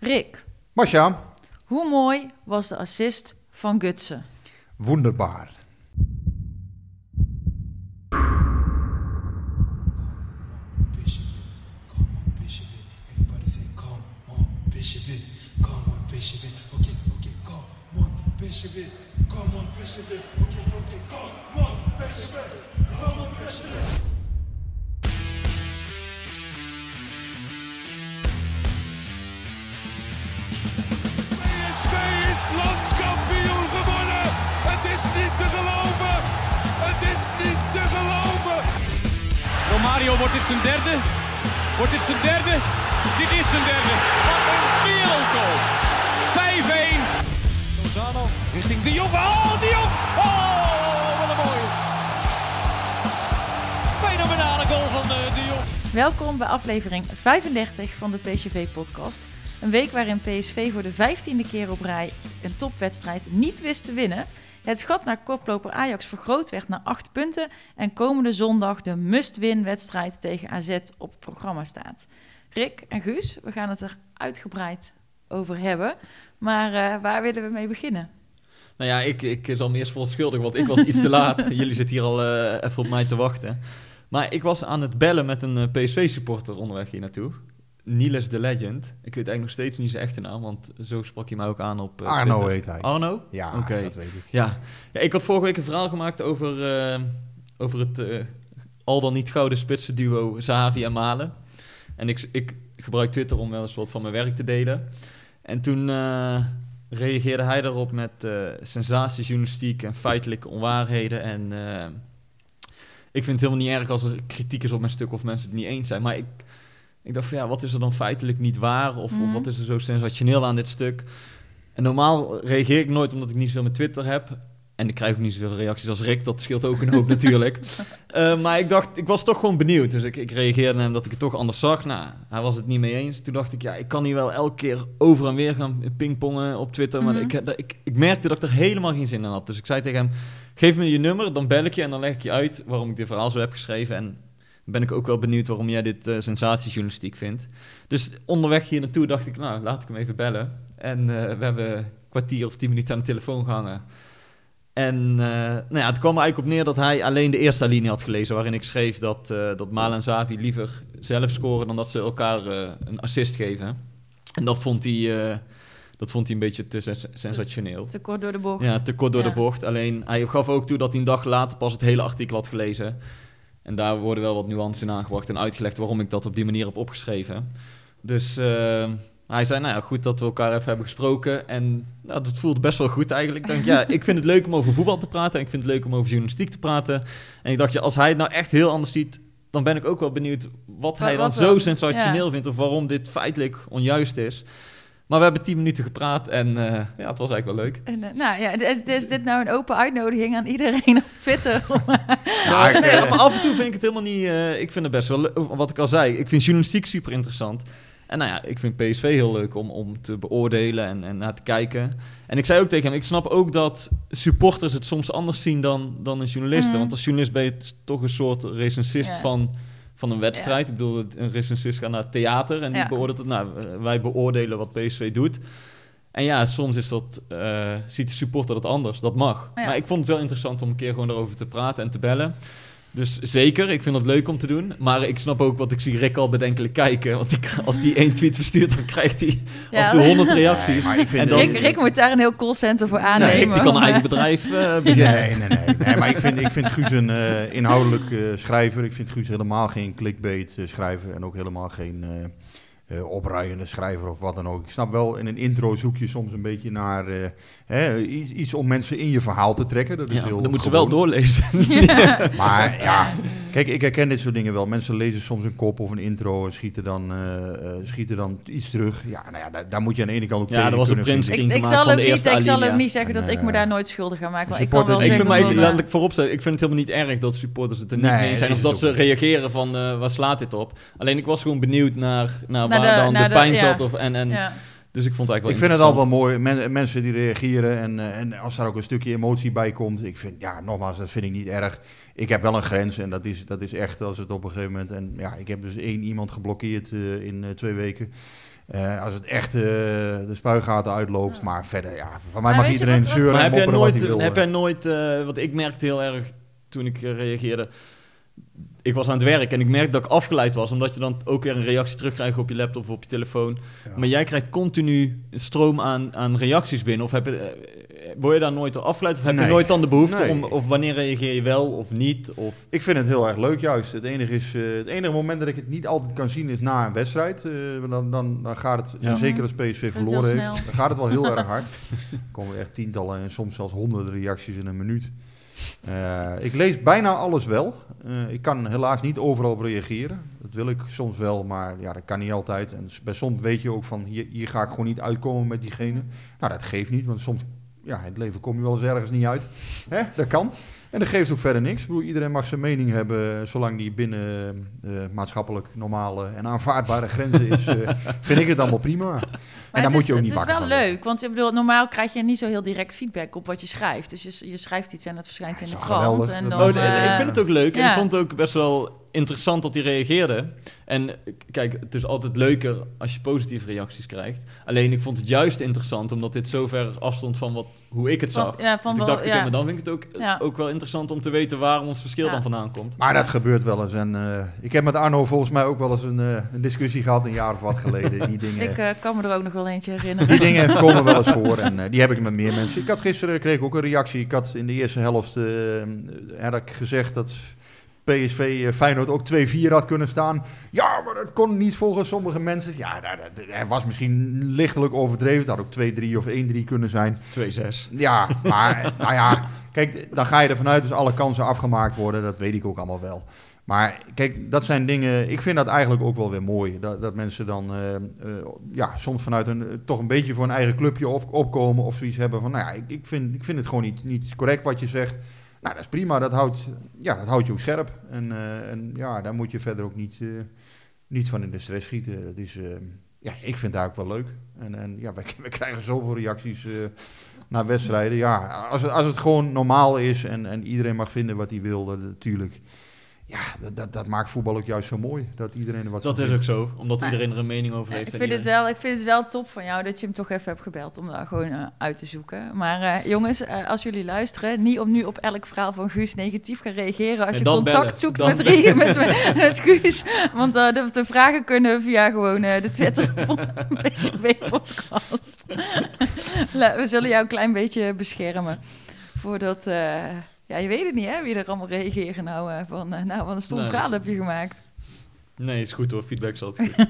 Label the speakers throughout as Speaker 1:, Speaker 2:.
Speaker 1: Rick,
Speaker 2: Masja,
Speaker 1: hoe mooi was de assist van Gutsen?
Speaker 2: wonderbaar.
Speaker 3: Bishop it, come on, Bishop
Speaker 4: Wordt dit zijn derde? Wordt dit zijn derde? Dit is zijn derde. Wat een wereldgoal. 5-1.
Speaker 5: Lozano richting De Jong. Oh, De Jong. Oh, wat een mooie. Fenomenale goal van eh, De Jong.
Speaker 1: Welkom bij aflevering 35 van de PSV-podcast. Een week waarin PSV voor de vijftiende keer op rij een topwedstrijd niet wist te winnen. Het gat naar koploper Ajax vergroot werd naar 8 punten. En komende zondag de must-win-wedstrijd tegen AZ op het programma staat. Rick en Guus, we gaan het er uitgebreid over hebben. Maar eh, waar willen we mee beginnen?
Speaker 6: Nou ja, ik, ik zal me eerst verontschuldigen, want ik was iets te laat. Jullie zitten hier al eh, even op mij te wachten. Maar ik was aan het bellen met een eh, PSV-supporter onderweg hier naartoe. Niels de Legend. Ik weet eigenlijk nog steeds niet zijn echte naam, want zo sprak hij mij ook aan op eh,
Speaker 2: Arno
Speaker 6: Twitter.
Speaker 2: heet hij.
Speaker 6: Arno?
Speaker 2: Ja,
Speaker 6: Oké.
Speaker 2: dat weet ik.
Speaker 6: Ja. ja, ik had vorige week een verhaal gemaakt over, eh, over het eh, al dan niet gouden spitsen duo Zahavi en Malen. En ik, ik gebruik Twitter om wel eens wat van mijn werk te delen. En toen reageerde hij daarop met sensatiejournalistiek en feitelijke onwaarheden. En ik vind het helemaal niet erg als er kritiek is op mijn stuk of mensen het niet eens zijn. Maar ik, ik dacht van ja, wat is er dan feitelijk niet waar? Of,
Speaker 1: Mhm.
Speaker 6: of wat is er zo sensationeel aan dit stuk? En normaal reageer ik nooit omdat ik niet zoveel met Twitter heb. En ik krijg ook niet zoveel reacties als Rick, dat scheelt ook een hoop natuurlijk. Eh, maar ik dacht, ik was toch gewoon benieuwd. Dus ik, ik reageerde hem dat ik het toch anders zag. Nou, hij was het niet mee eens. Toen dacht ik, ja, ik kan hier wel elke keer over en weer gaan pingpongen op Twitter. Maar
Speaker 1: Mhm.
Speaker 6: ik, ik, ik, ik merkte dat ik er helemaal geen zin in had. Dus ik zei tegen hem, geef me je nummer, dan bel ik je en dan leg ik je uit waarom ik dit verhaal zo heb geschreven. En ben ik ook wel benieuwd waarom jij dit eh, sensatiejournalistiek vindt. Dus onderweg hier naartoe dacht ik, nou, laat ik hem even bellen. En eh, we hebben een kwartier of tien minuten aan de telefoon gehangen. En eh, nou ja, het kwam er eigenlijk op neer dat hij alleen de eerste linie had gelezen, waarin ik schreef dat, dat Malen en Zavi liever zelf scoren dan dat ze elkaar een assist geven. En dat vond hij, dat vond hij een beetje te sens- sensationeel.
Speaker 1: Te kort door de bocht.
Speaker 6: Ja, te kort door
Speaker 1: Ja.
Speaker 6: de bocht. Alleen hij gaf ook toe dat hij een dag later pas het hele artikel had gelezen. En daar worden wel wat nuances in aangebracht en uitgelegd waarom ik dat op die manier heb opgeschreven. Dus eh, hij zei, nou ja, goed dat we elkaar even hebben gesproken. En nou, dat voelde best wel goed eigenlijk. Ik ja, ik vind het leuk om over voetbal te praten. En ik vind het leuk om over journalistiek te praten. En ik dacht, ja, als hij het nou echt heel anders ziet, dan ben ik ook wel benieuwd wat hij dan
Speaker 1: wat
Speaker 6: zo sensationeel
Speaker 1: Ja.
Speaker 6: vindt. Of waarom dit feitelijk onjuist is. Maar we hebben tien minuten gepraat en eh, ja, het was eigenlijk wel leuk.
Speaker 1: En, eh, nou ja, is, is dit nou een open uitnodiging aan iedereen op Twitter? Eh,
Speaker 6: Ja,
Speaker 2: ik,
Speaker 6: nee, maar af en toe vind ik het helemaal niet... eh, ik vind het best wel leuk. Wat ik al zei, ik vind journalistiek super interessant. En nou ja, ik vind PSV heel leuk om, om te beoordelen en, en naar te kijken. En ik zei ook tegen hem, ik snap ook dat supporters het soms anders zien dan, dan een journalist.
Speaker 1: Mhm.
Speaker 6: Want als journalist ben je toch een soort recensist
Speaker 1: Ja.
Speaker 6: van, van een wedstrijd. Ik bedoel, een recensist gaat naar het theater en die
Speaker 1: Ja.
Speaker 6: beoordeelt het. Nou, eh, wij beoordelen wat PSV doet. En ja, soms is dat, eh, ziet de supporter dat anders. Dat mag.
Speaker 1: Ja.
Speaker 6: Maar ik vond het wel interessant om een keer gewoon erover te praten en te bellen. Dus zeker, ik vind het leuk om te doen. Maar ik snap ook wat ik zie Rick al bedenkelijk kijken. Want die, als die één tweet verstuurt, dan krijgt hij
Speaker 1: Ja.
Speaker 6: af en toe honderd reacties.
Speaker 2: Nee, maar ik vind
Speaker 6: en dan,
Speaker 1: Rick, Rick moet daar een heel callcenter voor
Speaker 6: Nou,
Speaker 1: aannemen.
Speaker 6: Rick die kan een eigen bedrijf eh, beginnen.
Speaker 2: Nee, nee, nee, nee. Maar ik vind, ik vind Guus een eh, inhoudelijk eh, schrijver. Ik vind Guus helemaal geen clickbait eh, schrijver. En ook helemaal geen eh, opruiende schrijver of wat dan ook. Ik snap wel, in een intro zoek je soms een beetje naar eh, hè, iets, iets om mensen in je verhaal te trekken. Dat is
Speaker 6: Ja,
Speaker 2: heel
Speaker 6: dan moeten ze wel doorlezen.
Speaker 2: Maar ja, kijk, ik herken dit soort dingen wel. Mensen lezen soms een kop of een intro en schieten dan, eh, eh, schieten dan iets terug. Ja, nou ja, daar, daar moet je aan de ene kant ook
Speaker 6: Ja,
Speaker 2: tegen
Speaker 6: dat was een
Speaker 2: kunnen
Speaker 6: prins-
Speaker 2: vinden.
Speaker 1: Ik, ik, zal
Speaker 6: van
Speaker 1: ook
Speaker 6: de
Speaker 1: niet,
Speaker 6: eerste
Speaker 1: ik zal ook niet zeggen dat ik me daar nooit schuldig aan maak. Maar ik kan wel
Speaker 6: ik vind, maar ik, laat ik voorop ik vind het helemaal niet erg dat supporters het er niet
Speaker 2: Nee,
Speaker 6: mee zijn. Of dat ze reageren van, eh, waar slaat dit op? Alleen ik was gewoon benieuwd naar, naar,
Speaker 1: Naar
Speaker 6: waar
Speaker 1: de-
Speaker 6: dan pijn
Speaker 1: ja.
Speaker 6: zat. Of, en, en,
Speaker 1: ja.
Speaker 6: Dus ik vond het
Speaker 2: Ik
Speaker 6: eigenlijk
Speaker 2: vind
Speaker 6: wel
Speaker 2: het altijd wel mooi, men- mensen die reageren en, eh, en als daar ook een stukje emotie bij komt. Ik vind, ja, nogmaals, dat vind ik niet erg. Ik heb wel een grens en dat is, dat is echt als het op een gegeven moment... En ja, ik heb dus één iemand geblokkeerd eh, in eh, twee weken. Eh, als het echt eh, de spuigaten uitloopt. Maar verder, ja, van mij
Speaker 1: Maar
Speaker 2: mag iedereen
Speaker 1: wat- wat-
Speaker 2: zeuren
Speaker 6: heb jij
Speaker 2: mopperen wat
Speaker 6: nooit,
Speaker 2: hij wil.
Speaker 6: heb jij nooit eh, want ik merkte heel erg toen ik reageerde, ik was aan het werk en ik merkte dat ik afgeleid was, omdat je dan ook weer een reactie terugkrijgt op je laptop of op je telefoon.
Speaker 2: Ja.
Speaker 6: Maar jij krijgt continu een stroom aan, aan reacties binnen. Of heb je, eh, word je daar nooit door afgeleid? Of heb
Speaker 2: Nee.
Speaker 6: je nooit dan de behoefte
Speaker 2: Nee.
Speaker 6: om, of wanneer reageer je wel of niet? Of,
Speaker 2: Ik vind het heel erg leuk juist. Het enige, is, eh, het enige moment dat ik het niet altijd kan zien is na een wedstrijd. Eh, dan, dan, dan gaat het,
Speaker 6: Ja.
Speaker 2: zeker als PSV verloren heeft, dan gaat het wel heel erg hard. Er komen echt tientallen en soms zelfs honderden reacties in een minuut. Eh, ik lees bijna alles wel. Eh, ik kan helaas niet overal op reageren. Dat wil ik soms wel, maar ja, dat kan niet altijd. En bij soms weet je ook van, hier, hier ga ik gewoon niet uitkomen met diegene. Nou, dat geeft niet, want soms, ja, in het leven kom je wel eens ergens niet uit. Hè? Dat kan. En dat geeft ook verder niks. Ik bedoel, iedereen mag zijn mening hebben, zolang die binnen eh, maatschappelijk normale en aanvaardbare grenzen is. eh, vind ik het allemaal prima. En
Speaker 1: het
Speaker 2: moet je
Speaker 1: is,
Speaker 2: ook niet
Speaker 1: Het is wel leuk, want ik bedoel, normaal krijg je niet zo heel direct feedback op wat je schrijft. Dus je, je schrijft iets en het verschijnt in de krant. En
Speaker 2: Dat
Speaker 1: dan,
Speaker 6: Oh,
Speaker 1: eh,
Speaker 6: ik vind het ook leuk. En ik vond het ook best wel interessant dat hij reageerde. En kijk, het is altijd leuker als je positieve reacties krijgt. Alleen ik vond het juist interessant, omdat dit zo ver afstond van wat, hoe ik het
Speaker 1: Van-
Speaker 6: zag.
Speaker 1: ja, van
Speaker 6: Dus ik
Speaker 1: wel-
Speaker 6: dacht,
Speaker 1: ja.
Speaker 6: maar dan vind ik het ook,
Speaker 1: Ja.
Speaker 6: ook wel interessant om te weten waar ons verschil
Speaker 1: Ja.
Speaker 6: dan vandaan komt.
Speaker 2: Maar dat gebeurt wel eens. En eh, ik heb met Arno volgens mij ook wel eens een, eh, een discussie gehad, een jaar of wat geleden. Die dingen,
Speaker 1: ik kan me er ook nog wel eentje herinneren.
Speaker 2: die dingen komen wel eens voor. En eh, die heb ik met meer mensen. Ik had gisteren kreeg ik ook een reactie. Ik had in de eerste helft eh, had ik gezegd dat PSV eh, Feyenoord ook 2-4 had kunnen staan. Ja, maar dat kon niet volgens sommige mensen. Ja, dat, dat, dat was misschien lichtelijk overdreven. Het had ook 2-3 of 1-3 kunnen zijn.
Speaker 6: 2-6.
Speaker 2: Ja, maar nou ja, kijk, dan ga je ervan uit dat alle kansen afgemaakt worden. Dat weet ik ook allemaal wel. Maar kijk, dat zijn dingen. Ik vind dat eigenlijk ook wel weer mooi. Dat, dat mensen dan eh, eh, ja, soms vanuit een eh, toch een beetje voor een eigen clubje op, opkomen of zoiets hebben van. Nou ja, ik, ik, vind, ik vind het gewoon niet, niet correct wat je zegt. Nou, dat is prima. Dat houdt, ja, dat houdt je ook scherp. En, en ja, daar moet je verder ook niet, niet van in de stress schieten. Dat is, ja, ik vind het eigenlijk wel leuk. En, en ja, we, krijgen zoveel reacties. naar wedstrijden. Ja, als het, als het gewoon normaal is en, en iedereen mag vinden wat hij wil, natuurlijk. Ja, dat, dat, dat maakt voetbal ook juist zo mooi. Dat iedereen er wat
Speaker 6: Dat is ook zo, omdat
Speaker 1: Maar-
Speaker 6: iedereen er een mening over heeft.
Speaker 1: ik, vind het wel, ik vind het wel top van jou dat je hem toch even hebt gebeld om daar gewoon eh, uit te zoeken. Maar eh, jongens, eh, als jullie luisteren, niet om nu op elk verhaal van Guus negatief gaan reageren als je contact
Speaker 6: bellen.
Speaker 1: zoekt
Speaker 6: Dan
Speaker 1: met, Rie- met, met, met Guus. Want de, de vragen kunnen via gewoon de Twitter PSV-podcast. we zullen jou een klein beetje beschermen. Voordat, eh, ja, je weet het niet hè, wie er allemaal reageren nou. eh, van, eh, nou, wat een stom
Speaker 6: Nee.
Speaker 1: verhaal heb je gemaakt.
Speaker 6: Nee, is goed hoor. Feedback is altijd goed.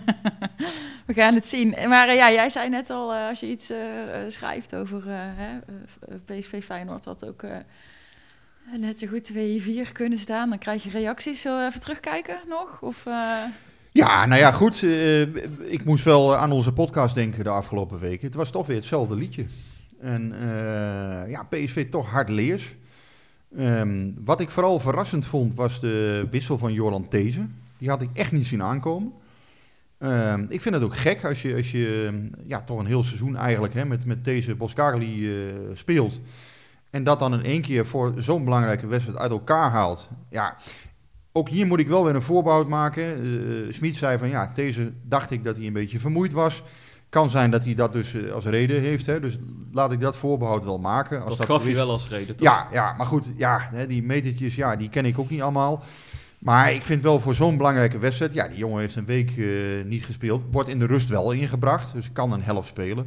Speaker 1: We gaan het zien. Maar eh, ja, jij zei net al, eh, als je iets schrijft over eh, hè, PSV Feyenoord had ook eh, net zo goed 2-4 kunnen staan. Dan krijg je reacties. Zullen we even terugkijken nog? Of, eh,
Speaker 2: Ja, nou ja, goed. ik moest wel aan onze podcast denken de afgelopen weken. Het was toch weer hetzelfde liedje. En eh, ja, PSV toch hard leers. Ehm, wat ik vooral verrassend vond, was de wissel van Joran These. Die had ik echt niet zien aankomen. Ehm, ik vind het ook gek als je, als je ja, toch een heel seizoen eigenlijk hè, met, met deze Boskagli eh, speelt. En dat dan in één keer voor zo'n belangrijke wedstrijd uit elkaar haalt. Ja, ook hier moet ik wel weer een voorbehoud maken. Uh, Smit zei van ja, deze dacht ik dat hij een beetje vermoeid was. Kan zijn dat hij dat dus eh, als reden heeft. Hè? Dus laat ik dat voorbehoud wel maken. Als
Speaker 6: dat
Speaker 2: dat
Speaker 6: gaf
Speaker 2: is.
Speaker 6: wel als reden, toch?
Speaker 2: Ja, ja, maar goed, ja, hè, die metertjes, ja, die ken ik ook niet allemaal. Maar ik vind wel voor zo'n belangrijke wedstrijd, ja, die jongen heeft een week eh, niet gespeeld. Wordt in de rust wel ingebracht, dus kan een helft spelen.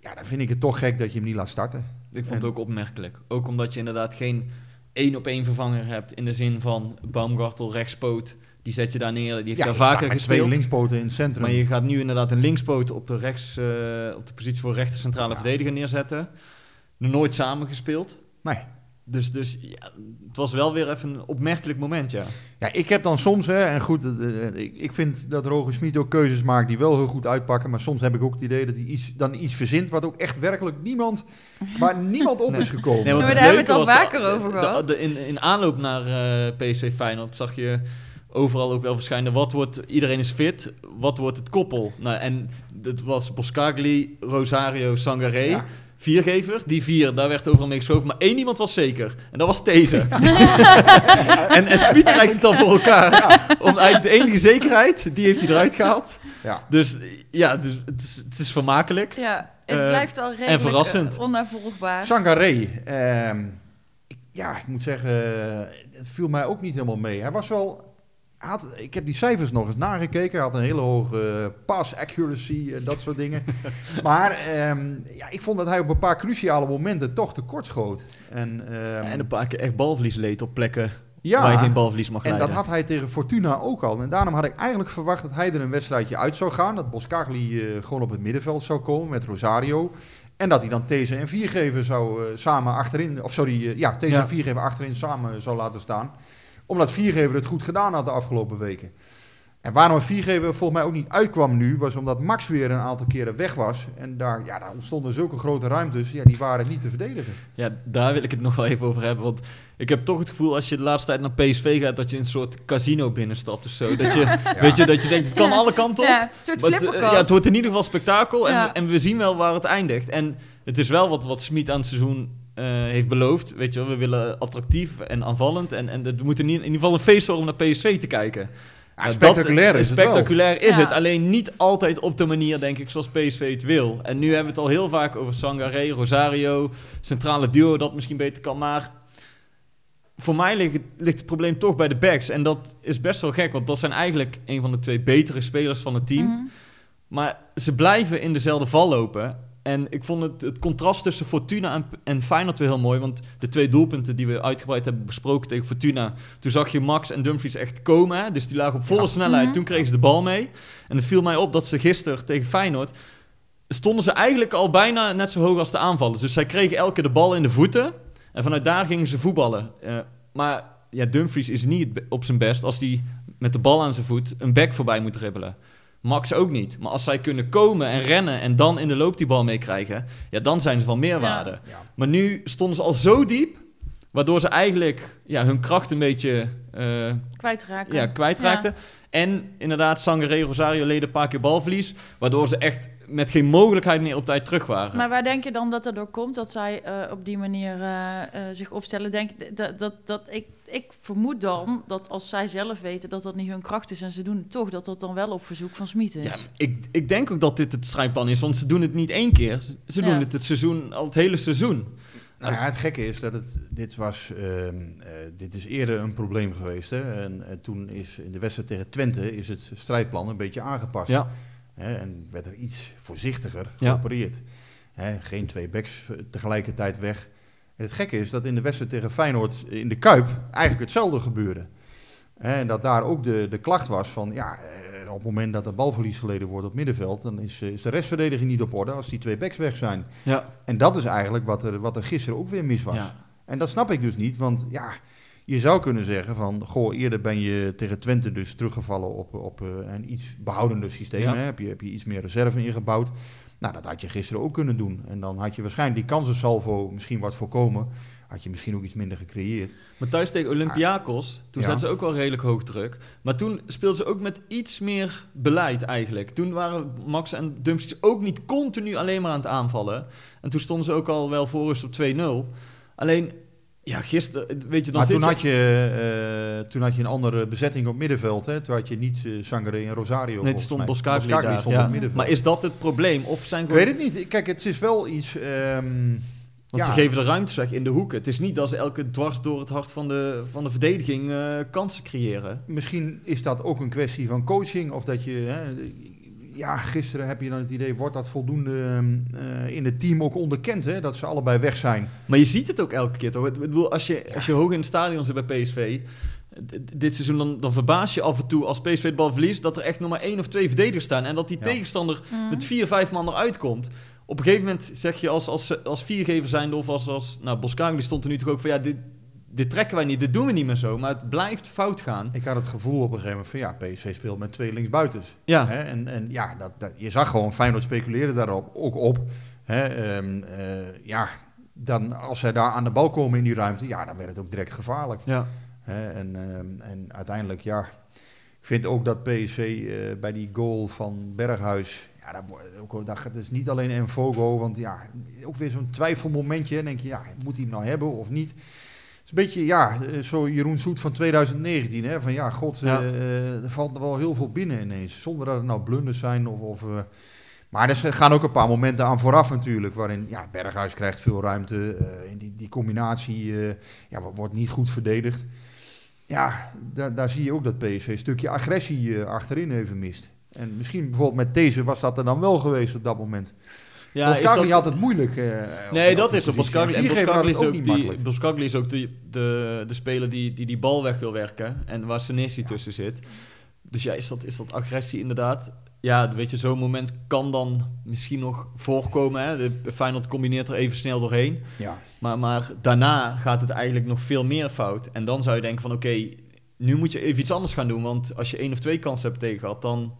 Speaker 2: Ja, dan vind ik het toch gek dat je hem niet laat starten.
Speaker 6: Ik vond
Speaker 2: En-
Speaker 6: het ook opmerkelijk. Ook omdat je inderdaad geen één op één vervanger hebt in de zin van Baumgartel rechtspoot Die zet je daar neer, die heeft
Speaker 2: Ja,
Speaker 6: daar vaker
Speaker 2: met twee
Speaker 6: gespeeld.
Speaker 2: linkspoten in het centrum.
Speaker 6: Maar je gaat nu inderdaad een linkspoot op de, rechts, eh, op de positie voor rechter centrale
Speaker 2: Ja.
Speaker 6: verdediger neerzetten. Nooit samen gespeeld.
Speaker 2: Nee.
Speaker 6: Dus, dus ja, het was wel weer even een opmerkelijk moment, ja.
Speaker 2: Ja, ik heb dan soms, hè, en goed, eh, eh, ik, ik vind dat Roger Smit ook keuzes maakt die wel heel goed uitpakken. Maar soms heb ik ook het idee dat hij iets, dan iets verzint wat ook echt werkelijk niemand, waar niemand op
Speaker 6: Nee.
Speaker 2: is gekomen.
Speaker 6: Nee, want
Speaker 1: maar
Speaker 6: het
Speaker 1: daar hebben we het al vaker over
Speaker 6: de-
Speaker 1: gehad.
Speaker 6: de- in, in aanloop naar eh, PSV Feyenoord zag je overal ook wel verschijnen. Wat wordt, iedereen is fit, wat wordt het koppel? Nou, en dat was Boscagli, Rosario, Sangaré.
Speaker 2: Ja.
Speaker 6: Viergever, die vier, daar werd overal mee geschoven. Maar één iemand was zeker. En dat was deze. en en Smit krijgt het dan voor elkaar. Om eigenlijk de enige zekerheid, die heeft hij eruit gehaald.
Speaker 2: Ja.
Speaker 6: Dus ja, dus, het, is, het is vermakelijk.
Speaker 1: Ja, het
Speaker 6: Eh,
Speaker 1: blijft al redelijk
Speaker 6: verrassend.
Speaker 1: eh, onnavolgbaar.
Speaker 2: Sangaré, ehm, ja, ik moet zeggen, het viel mij ook niet helemaal mee. Hij was wel, had, ik heb die cijfers nog eens nagekeken. Hij had een hele hoge eh, pass accuracy en dat soort dingen. maar ehm, ja, ik vond dat hij op een paar cruciale momenten toch tekort schoot. En, ehm,
Speaker 6: En een paar keer echt balverlies leed op plekken
Speaker 2: ja,
Speaker 6: waar je geen balverlies mag
Speaker 2: En
Speaker 6: leiden.
Speaker 2: dat had hij tegen Fortuna ook al. En daarom had ik eigenlijk verwacht dat hij er een wedstrijdje uit zou gaan. Dat Boscagli eh, gewoon op het middenveld zou komen met Rosario. En dat hij dan These en Viergever zou eh, samen achterin... Of sorry, eh, ja, These
Speaker 6: Ja.
Speaker 2: en Viergever achterin samen zou laten staan. Omdat Viergever het goed gedaan had de afgelopen weken. En waarom Viergever volgens mij ook niet uitkwam nu... was omdat Max weer een aantal keren weg was. En daar, ja, daar ontstonden zulke grote ruimtes. Ja, die waren niet te verdedigen.
Speaker 6: Ja, daar wil ik het nog wel even over hebben. Want ik heb toch het gevoel als je de laatste tijd naar PSV gaat, dat je in een soort casino binnenstapt of zo. Dat je, weet je, dat je denkt, het kan
Speaker 1: Ja.
Speaker 6: alle kanten op.
Speaker 1: Ja, een soort
Speaker 6: Maar eh, ja, het wordt in ieder geval spektakel en,
Speaker 1: Ja.
Speaker 6: en we zien wel waar het eindigt. En het is wel wat, wat Smit aan het seizoen eh, heeft beloofd. Weet je wel, we willen attractief en aanvallend. En, en het moet in, ieder- in ieder geval een feest worden om naar PSV te kijken.
Speaker 2: Ja,
Speaker 6: Ja,
Speaker 2: spectaculair
Speaker 6: dat-
Speaker 2: is het wel.
Speaker 6: Is
Speaker 1: Ja.
Speaker 6: het, alleen niet altijd op de manier, denk ik, zoals PSV het wil. En nu hebben we het al heel vaak over Sangaré, Rosario, centrale duo dat misschien beter kan. Maar voor mij ligt het, ligt het probleem toch bij de backs. En dat is best wel gek, want dat zijn eigenlijk een van de twee betere spelers van het team.
Speaker 1: Mhm.
Speaker 6: Maar ze blijven in dezelfde val lopen. En ik vond het, het contrast tussen Fortuna en, en Feyenoord weer heel mooi. Want de twee doelpunten die we uitgebreid hebben besproken tegen Fortuna... toen zag je Max en Dumfries echt komen. Hè? Dus die lagen op volle
Speaker 2: Ja.
Speaker 6: snelheid.
Speaker 1: Mhm.
Speaker 6: Toen kregen ze de bal mee. En het viel mij op dat ze gisteren tegen Feyenoord... stonden ze eigenlijk al bijna net zo hoog als de aanvallers. Dus zij kregen elke keer de bal in de voeten. En vanuit daar gingen ze voetballen. Eh, maar ja, Dumfries is niet op zijn best... als hij met de bal aan zijn voet een back voorbij moet dribbelen. Max ook niet. Maar als zij kunnen komen en rennen en dan in de loop die bal meekrijgen, ja, dan zijn ze van meerwaarde.
Speaker 2: Ja.
Speaker 6: Maar nu stonden ze al zo diep, waardoor ze eigenlijk ja, hun kracht een beetje eh,
Speaker 1: Kwijtraken.
Speaker 6: ja, kwijtraakten. En inderdaad, Sangaré, Rosario leden een paar keer balverlies, waardoor ze echt met geen mogelijkheid meer op tijd terug waren.
Speaker 1: Maar waar denk je dan dat er door komt dat zij eh, op die manier eh, zich opstellen? Denk, dat, dat, dat, ik, ik vermoed dan dat als zij zelf weten dat dat niet hun kracht is en ze doen het toch, dat dat dan wel op verzoek van Smit is.
Speaker 6: Ja, ik, ik denk ook dat dit het strijdplan is, want ze doen het niet één keer. Ze, doen
Speaker 1: Ja.
Speaker 6: het het seizoen, al het hele seizoen.
Speaker 2: Nou ja, het gekke is dat het, dit was, ehm, eh, dit is eerder een probleem geweest. Hè? En, toen is in de wedstrijd tegen Twente is het strijdplan een beetje aangepast.
Speaker 6: Ja.
Speaker 2: Hè? En werd er iets voorzichtiger
Speaker 6: Ja.
Speaker 2: geopereerd. Hè? Geen twee backs eh, tegelijkertijd weg. En het gekke is dat in de wedstrijd tegen Feyenoord in de Kuip eigenlijk hetzelfde gebeurde. En dat daar ook de, de klacht was van, ja, eh, op het moment dat er balverlies geleden wordt op middenveld, dan is, eh, is de restverdediging niet op orde als die twee backs weg zijn.
Speaker 6: Ja.
Speaker 2: En dat is eigenlijk wat er, wat er gisteren ook weer mis was.
Speaker 6: Ja.
Speaker 2: En dat snap ik dus niet, want ja, je zou kunnen zeggen van, goh, eerder ben je tegen Twente dus teruggevallen op, op eh, een iets behoudender systeem.
Speaker 6: Ja.
Speaker 2: Hè? Heb, je, heb je iets meer reserve ingebouwd. Nou, dat had je gisteren ook kunnen doen. En dan had je waarschijnlijk die kansensalvo misschien wat voorkomen. Had je misschien ook iets minder gecreëerd.
Speaker 6: Maar thuis tegen Olympiakos, toen
Speaker 2: Ja.
Speaker 6: zetten ze ook wel redelijk hoog druk. Maar toen speelden ze ook met iets meer beleid eigenlijk. Toen waren Max en Dumfries ook niet continu alleen maar aan het aanvallen. En toen stonden ze ook al wel voor rust op 2-0. Alleen, ja, gisteren, weet je, dan
Speaker 2: maar toen
Speaker 6: je-
Speaker 2: had, je, eh, toen had je een andere bezetting op middenveld. Hè? Toen had je niet eh Sangare en Rosario.
Speaker 6: Nee, stond Boskagli daar.
Speaker 2: stond
Speaker 6: ja.
Speaker 2: op middenveld.
Speaker 6: Maar is dat het probleem? Of zijn
Speaker 2: Ik weet het niet. Kijk, het is wel iets... ehm,
Speaker 6: Want
Speaker 2: ja.
Speaker 6: ze geven de ruimte weg in de hoeken. Het is niet dat ze elke dwars door het hart van de, van de verdediging eh, kansen creëren.
Speaker 2: Misschien is dat ook een kwestie van coaching. Of dat je. Hè, ja, gisteren heb je dan het idee, wordt dat voldoende eh, in het team ook onderkend, hè, dat ze allebei weg zijn.
Speaker 6: Maar je ziet het ook elke keer toch? Ik bedoel, als je, als je hoog in het stadion zit bij PSV, dit seizoen, dan, dan verbaas je af en toe als PSV de bal verliest, dat er echt nog maar één of twee verdedigers staan. En dat die
Speaker 2: Ja.
Speaker 6: tegenstander
Speaker 1: Mhm.
Speaker 6: met vier, vijf man eruit komt. Op een gegeven moment zeg je als, als, als viergever zijnde of als, als nou, Boskagli stond er nu toch ook van ja, dit, dit trekken wij niet, dit doen we niet meer zo. Maar het blijft fout gaan.
Speaker 2: Ik had het gevoel op een gegeven moment van ja, PSV speelt met twee linksbuitens.
Speaker 6: Ja,
Speaker 2: Hè? En, en ja, dat, dat, je zag gewoon Feyenoord speculeren daarop ook op. Hè? Ehm, eh, ja, dan als zij daar aan de bal komen in die ruimte, ja, dan werd het ook direct gevaarlijk.
Speaker 6: ja.
Speaker 2: Hè? En, ehm, en uiteindelijk, ja, ik vind ook dat PSV eh, bij die goal van Berghuis, ja, dat, wordt ook, dat gaat dus niet alleen Enfogo, want ja, ook weer zo'n twijfelmomentje. Dan denk je, ja, moet hij hem nou hebben of niet? Is een beetje, ja, eh, zo Jeroen Soet van 2019, hè, van ja, god,
Speaker 6: Ja.
Speaker 2: eh, er valt er wel heel veel binnen ineens, zonder dat het nou blunders zijn of... of eh, maar er gaan ook een paar momenten aan vooraf natuurlijk, waarin ja, Berghuis krijgt veel ruimte. in die, die combinatie ja, wo- wordt niet goed verdedigd. Ja, daar, daar zie je ook dat PSV een stukje agressie achterin even mist. En misschien bijvoorbeeld met deze was dat er dan wel geweest op dat moment.
Speaker 6: Ja
Speaker 2: Ja,
Speaker 6: is dat-
Speaker 2: had het moeilijk. eh,
Speaker 6: Nee, dat is
Speaker 2: positie.
Speaker 6: Boskagli, en Boskagli is ook,
Speaker 2: niet
Speaker 6: die. Boskagli is ook de, de, de speler die, die die bal weg wil werken. En waar Senesi tussen zit. Dus ja, is dat, is dat agressie inderdaad? Ja, weet je, zo'n moment kan dan misschien nog voorkomen. Hè? De Feyenoord combineert er even snel doorheen.
Speaker 2: Ja.
Speaker 6: Maar, maar daarna gaat het eigenlijk nog veel meer fout. En dan zou je denken van oké, nu moet je even iets anders gaan doen. Want als je één of twee kansen hebt tegen gehad, dan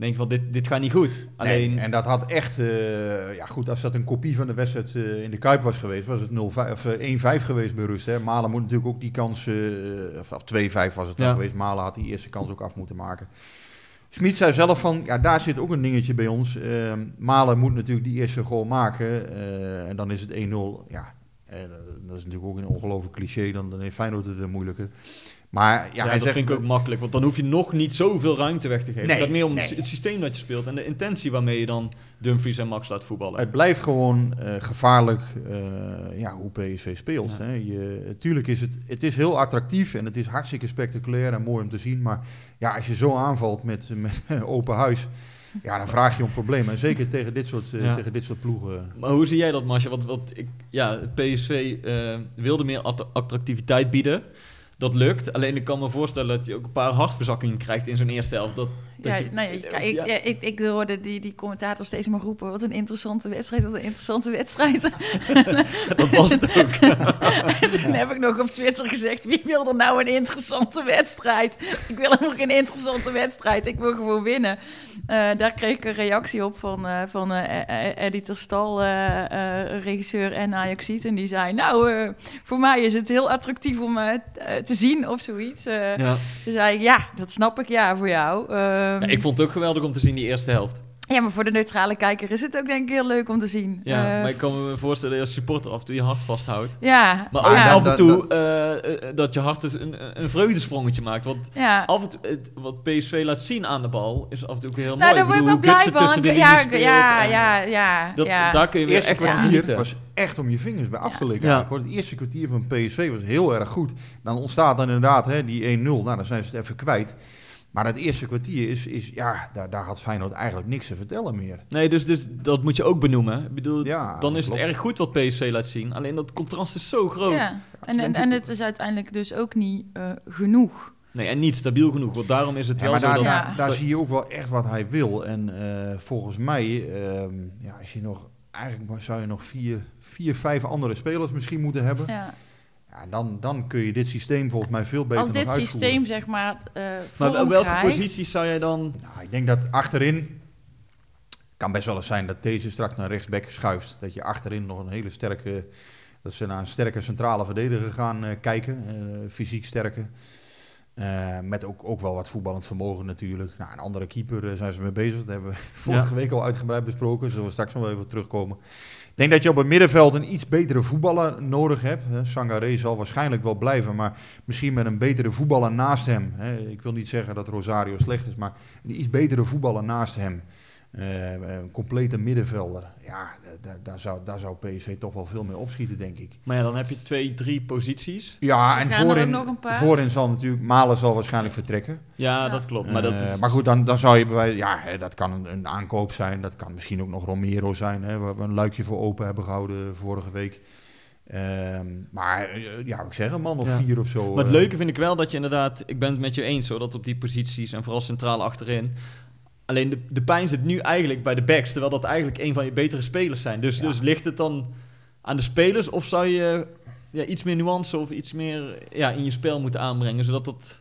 Speaker 6: denk van dit, dit gaat niet goed. Alleen,
Speaker 2: Nee, en dat had echt, eh, ja goed, als dat een kopie van de wedstrijd eh, in de Kuip was geweest, was het 0-5 of, eh, 1-5 geweest bij rust. Hè. Malen moet natuurlijk ook die kans, eh, of, of 2-5 was het dan
Speaker 6: Ja.
Speaker 2: geweest. Malen had die eerste kans ook af moeten maken. Smit zei zelf van, ja daar zit ook een dingetje bij ons. Eh, Malen moet natuurlijk die eerste goal maken eh, en dan is het 1-0. Ja, eh, dat is natuurlijk ook een ongelooflijk cliché, dan, dan heeft Feyenoord het weer moeilijker. Maar ja,
Speaker 6: ja,
Speaker 2: hij
Speaker 6: dat
Speaker 2: zegt,
Speaker 6: vind ik ook makkelijk. Want dan hoef je nog niet zoveel ruimte weg te geven.
Speaker 2: Nee,
Speaker 6: het gaat meer om
Speaker 2: nee.
Speaker 6: het, systeem dat je speelt. En de intentie waarmee je dan Dumfries en Max laat voetballen.
Speaker 2: Het blijft gewoon eh, gevaarlijk eh, ja, hoe PSV speelt.
Speaker 6: Ja.
Speaker 2: Hè. Je, tuurlijk is het, het is heel attractief en het is hartstikke spectaculair en mooi om te zien. Maar ja, als je zo aanvalt met, met open huis, ja, dan vraag je om problemen. En zeker tegen dit soort, eh,
Speaker 6: Ja.
Speaker 2: tegen dit soort ploegen.
Speaker 6: Maar hoe zie jij dat, Masje? Want, want ik, ja, PSV eh, wilde meer att- attractiviteit bieden. Dat lukt. Alleen ik kan me voorstellen dat je ook een paar hartverzakkingen krijgt in zo'n eerste helft. Dat,
Speaker 1: Ja,
Speaker 6: je-
Speaker 1: nou ja, ik,
Speaker 6: ja.
Speaker 1: ik, ik hoorde die, die commentator steeds maar roepen... wat een interessante wedstrijd, wat een interessante wedstrijd.
Speaker 6: dat was het ook.
Speaker 1: Toen heb ik nog op Twitter gezegd... wie wil er nou een interessante wedstrijd? Ik wil helemaal geen interessante wedstrijd. Ik wil gewoon winnen. Eh, daar kreeg ik een reactie op van, eh van eh, Eddie ter Stal, regisseur en Ajaxiet. En die zei, nou, voor mij is het heel attractief om te zien of zoiets. Toen zei ik, ja, dat snap ik, ja, voor jou. Ehm,
Speaker 6: Ja, ik vond het ook geweldig om te zien die eerste helft.
Speaker 1: ja, maar voor de neutrale kijker is het ook denk ik heel leuk om te zien.
Speaker 6: Ja,
Speaker 1: Eh,
Speaker 6: maar ik kan me voorstellen dat je als supporter af en toe je hart vasthoudt.
Speaker 1: ja,
Speaker 6: Maar ook
Speaker 1: ja,
Speaker 6: af en
Speaker 2: dat-
Speaker 6: toe eh, eh, dat je hart dus een, een vreugdesprongetje maakt. Want
Speaker 1: ja.
Speaker 6: af en toe, het- wat PSV laat zien aan de bal is af en toe ook heel
Speaker 1: Nou,
Speaker 6: mooi.
Speaker 1: daar word ik wel blij van.
Speaker 6: tussen de
Speaker 1: ja,
Speaker 6: speelt
Speaker 1: ja, ja, ja,
Speaker 6: Dat,
Speaker 1: ja.
Speaker 6: Daar kun je
Speaker 2: Het
Speaker 6: weer
Speaker 2: eerste
Speaker 6: echt van
Speaker 2: kwartier
Speaker 6: genieten.
Speaker 2: was echt om je vingers bij af te likken. Het eerste kwartier van PSV was heel erg goed. Dan ontstaat dan inderdaad hè, die 1-0. Nou, dan zijn ze het even kwijt. Maar het eerste kwartier is, is ja, daar, daar had Feyenoord eigenlijk niks te vertellen meer.
Speaker 6: Nee, dus, dus dat moet je ook benoemen. Ik bedoel,
Speaker 2: Ja,
Speaker 6: dan is het erg goed wat PSV laat zien. Alleen dat contrast is zo groot.
Speaker 1: Ja. En, en, en het is uiteindelijk dus ook niet eh, genoeg.
Speaker 6: Nee, en niet stabiel genoeg. Want daarom is het
Speaker 2: Ja,
Speaker 6: wel
Speaker 2: maar
Speaker 6: zo
Speaker 2: daar,
Speaker 6: dat...
Speaker 1: Ja.
Speaker 2: daar, daar zie je ook wel echt wat hij wil. En eh, volgens mij, ehm, ja, als je nog, eigenlijk maar zou je nog vier, vier, vijf andere spelers misschien moeten hebben.
Speaker 1: Ja.
Speaker 2: Ja, dan, dan kun je dit systeem volgens mij veel beter
Speaker 1: Als dit systeem zeg maar eh
Speaker 6: Maar welke
Speaker 1: krijgt-
Speaker 6: posities zou jij dan...
Speaker 2: Nou, ik denk dat achterin, kan best wel eens zijn dat deze straks naar rechtsback schuift. Dat je achterin nog een hele sterke, dat ze naar een sterke centrale verdediger gaan eh, kijken. eh, fysiek sterke. Eh, met ook, ook wel wat voetballend vermogen natuurlijk. Nou, een andere keeper zijn ze mee bezig. Dat hebben we vorige week al uitgebreid besproken. Zullen we straks nog wel even terugkomen. Ik denk dat je op het middenveld een iets betere voetballer nodig hebt. Sangaré zal waarschijnlijk wel blijven, maar misschien met een betere voetballer naast hem. Ik wil niet zeggen dat Rosario slecht is, maar een iets betere voetballer naast hem. Eh, een complete middenvelder. Ja, da- da- daar zou, daar zou PSV toch wel veel mee opschieten, denk ik.
Speaker 6: Maar ja, dan heb je twee, drie posities.
Speaker 2: Ja, en voorin,
Speaker 1: nog een paar.
Speaker 2: voorin zal natuurlijk, Malen zal waarschijnlijk vertrekken.
Speaker 6: Ja,
Speaker 1: Ja.
Speaker 6: dat klopt. Maar, dat
Speaker 2: Eh,
Speaker 6: is-
Speaker 2: maar goed, dan, dan zou je bij wijze- ja, hè, dat kan een, een aankoop zijn. Dat kan misschien ook nog Romero zijn, hè, waar we een luikje voor open hebben gehouden vorige week. Ehm, maar eh, ja, ik zeg een man of
Speaker 6: Ja.
Speaker 2: vier of zo.
Speaker 6: Maar het leuke vind ik wel dat je inderdaad, ik ben het met je eens hoor, dat op die posities en vooral centraal achterin. Alleen de, de pijn zit nu eigenlijk bij de backs, terwijl dat eigenlijk een van je betere spelers zijn. Dus,
Speaker 2: Ja.
Speaker 6: dus ligt het dan aan de spelers of zou je ja, iets meer nuance of iets meer ja, in je spel moeten aanbrengen, zodat dat...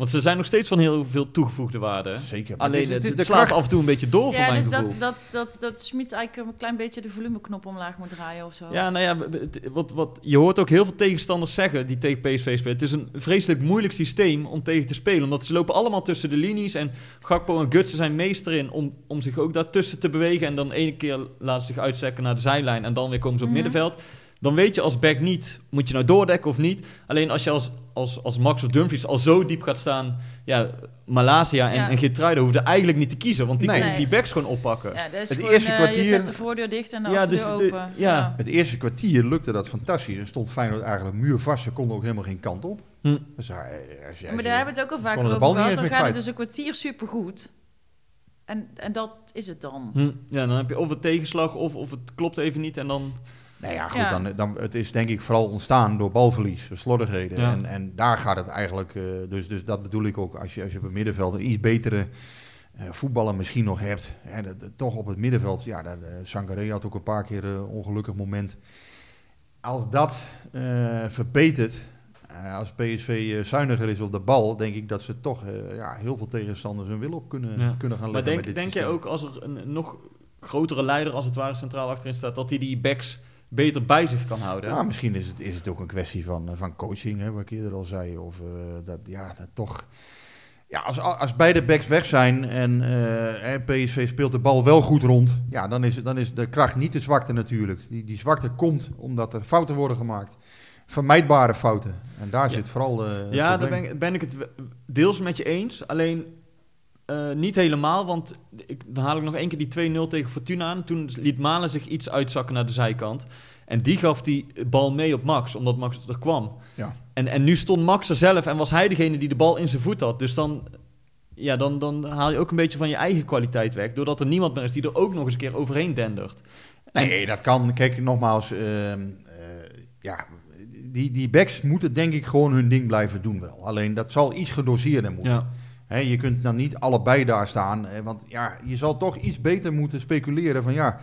Speaker 6: Want ze zijn nog steeds van heel veel toegevoegde waarde.
Speaker 2: Zeker. maar
Speaker 6: Alleen
Speaker 2: het is-
Speaker 6: het,
Speaker 2: het-
Speaker 6: slaat
Speaker 2: kracht-
Speaker 6: af en toe een beetje door
Speaker 1: Ja,
Speaker 6: mijn
Speaker 1: dus
Speaker 6: gevoel.
Speaker 1: dat, dat, dat, dat Schmid eigenlijk een klein beetje de volumeknop omlaag moet draaien of zo.
Speaker 6: Ja, nou ja, wat, wat, je hoort ook heel veel tegenstanders zeggen die tegen PSV spelen. Het is een vreselijk moeilijk systeem om tegen te spelen. Omdat ze lopen allemaal tussen de linies. En Gakpo en Gutsen zijn meester in om, om zich ook daartussen te bewegen. En dan ene keer laten ze zich uitzekken naar de zijlijn. En dan weer komen ze op
Speaker 1: Mhm.
Speaker 6: middenveld. Dan weet je als back niet, moet je nou doordekken of niet. Alleen als je als, als, als Max of Dumfries al zo diep gaat staan... Ja, Malaysia en,
Speaker 1: Ja.
Speaker 6: en Geertruiden hoefden eigenlijk niet te kiezen. Want die
Speaker 2: Nee.
Speaker 6: kunnen die backs gewoon oppakken.
Speaker 1: Ja, dat is
Speaker 2: Het
Speaker 1: gewoon,
Speaker 2: eerste
Speaker 1: eh,
Speaker 2: kwartier-
Speaker 1: Je zet de voordeur dicht en de
Speaker 6: Ja,
Speaker 1: achterdeur
Speaker 6: dus de-
Speaker 1: open.
Speaker 6: ja.
Speaker 2: Het eerste kwartier lukte dat fantastisch. En stond Feyenoord eigenlijk muurvast. Ze konden ook helemaal geen kant op.
Speaker 6: Hm.
Speaker 2: Dus, ja, eh, als als
Speaker 1: maar daar hebben we het ook al
Speaker 2: de
Speaker 1: over gehad. Dan gaat het dus een kwartier supergoed. En, en dat is het dan.
Speaker 6: Hm. Ja, dan heb je of een tegenslag of, of het klopt even niet. En dan...
Speaker 2: Nou ja, goed,
Speaker 1: Ja.
Speaker 2: Dan, dan, het is denk ik vooral ontstaan door balverlies, slordigheden.
Speaker 6: Ja.
Speaker 2: En, en daar gaat het eigenlijk, eh, dus, dus dat bedoel ik ook, als je, als je op het middenveld een iets betere eh, voetballer misschien nog hebt. Hè, dat, dat- toch op het middenveld, ja, dat, eh, Sangaré had ook een paar keer een ongelukkig moment. Als dat eh verbetert, eh, als PSV eh, zuiniger is op de bal, denk ik dat ze toch eh, ja, heel veel tegenstanders hun wil op kunnen,
Speaker 6: Ja.
Speaker 2: kunnen gaan
Speaker 6: Maar
Speaker 2: leggen. met
Speaker 6: denk,
Speaker 2: dit
Speaker 6: denk jij
Speaker 2: systeem.
Speaker 6: ook als er een nog grotere leider als het ware centraal achterin staat, dat hij die backs beter bij zich kan houden?
Speaker 2: Ja, misschien is het, is het ook een kwestie van, eh, van coaching, hè, wat ik eerder al zei. Of eh, dat, ja, dat toch... Ja, als, als beide backs weg zijn en eh, hè, PSV speelt de bal wel goed rond, ja, dan is, dan is de kracht niet de zwakte natuurlijk. Die, die zwakte komt omdat er fouten worden gemaakt. Vermijdbare fouten. En daar
Speaker 6: Ja.
Speaker 2: zit vooral eh,
Speaker 6: ja, daar ben, ik- ben ik het deels met je eens. Alleen eh, niet helemaal, want ik, dan haal ik nog één keer die 2-0 tegen Fortuna aan. Toen liet Malen zich iets uitzakken naar de zijkant. En die gaf die bal mee op Max, omdat Max er kwam.
Speaker 2: Ja.
Speaker 6: En, en nu stond Max er zelf en was hij degene die de bal in zijn voet had. Dus dan, ja, dan, dan haal je ook een beetje van je eigen kwaliteit weg. Doordat er niemand meer is die er ook nog eens een keer overheen dendert.
Speaker 2: Nee, dat kan. Kijk, nogmaals, ehm, eh, ja, die, die backs moeten denk ik gewoon hun ding blijven doen wel. Alleen dat zal iets gedoseerder moeten.
Speaker 6: Ja.
Speaker 2: Je kunt dan niet allebei daar staan, eh, want ja, je zal toch iets beter moeten speculeren van ja,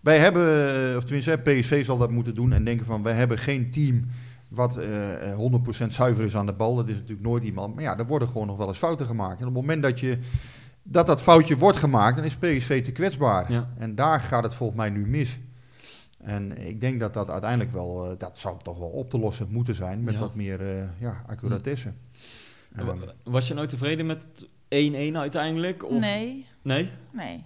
Speaker 2: wij hebben, eh, of tenminste PSV zal dat moeten doen en denken van wij hebben geen team wat eh, eh, 100% zuiver is aan de bal. Dat is natuurlijk nooit iemand, maar ja, er worden gewoon nog wel eens fouten gemaakt. En op het moment dat je dat dat foutje wordt gemaakt, dan is PSV te kwetsbaar.
Speaker 6: Ja.
Speaker 2: En daar gaat het volgens mij nu mis. En ik denk dat dat uiteindelijk wel, eh, dat zou toch wel op te lossen moeten zijn met
Speaker 6: Ja.
Speaker 2: wat meer eh ja, accuratesse.
Speaker 6: Was je nou tevreden met 1-1 uiteindelijk? Of?
Speaker 1: Nee,
Speaker 6: Nee?
Speaker 1: nee.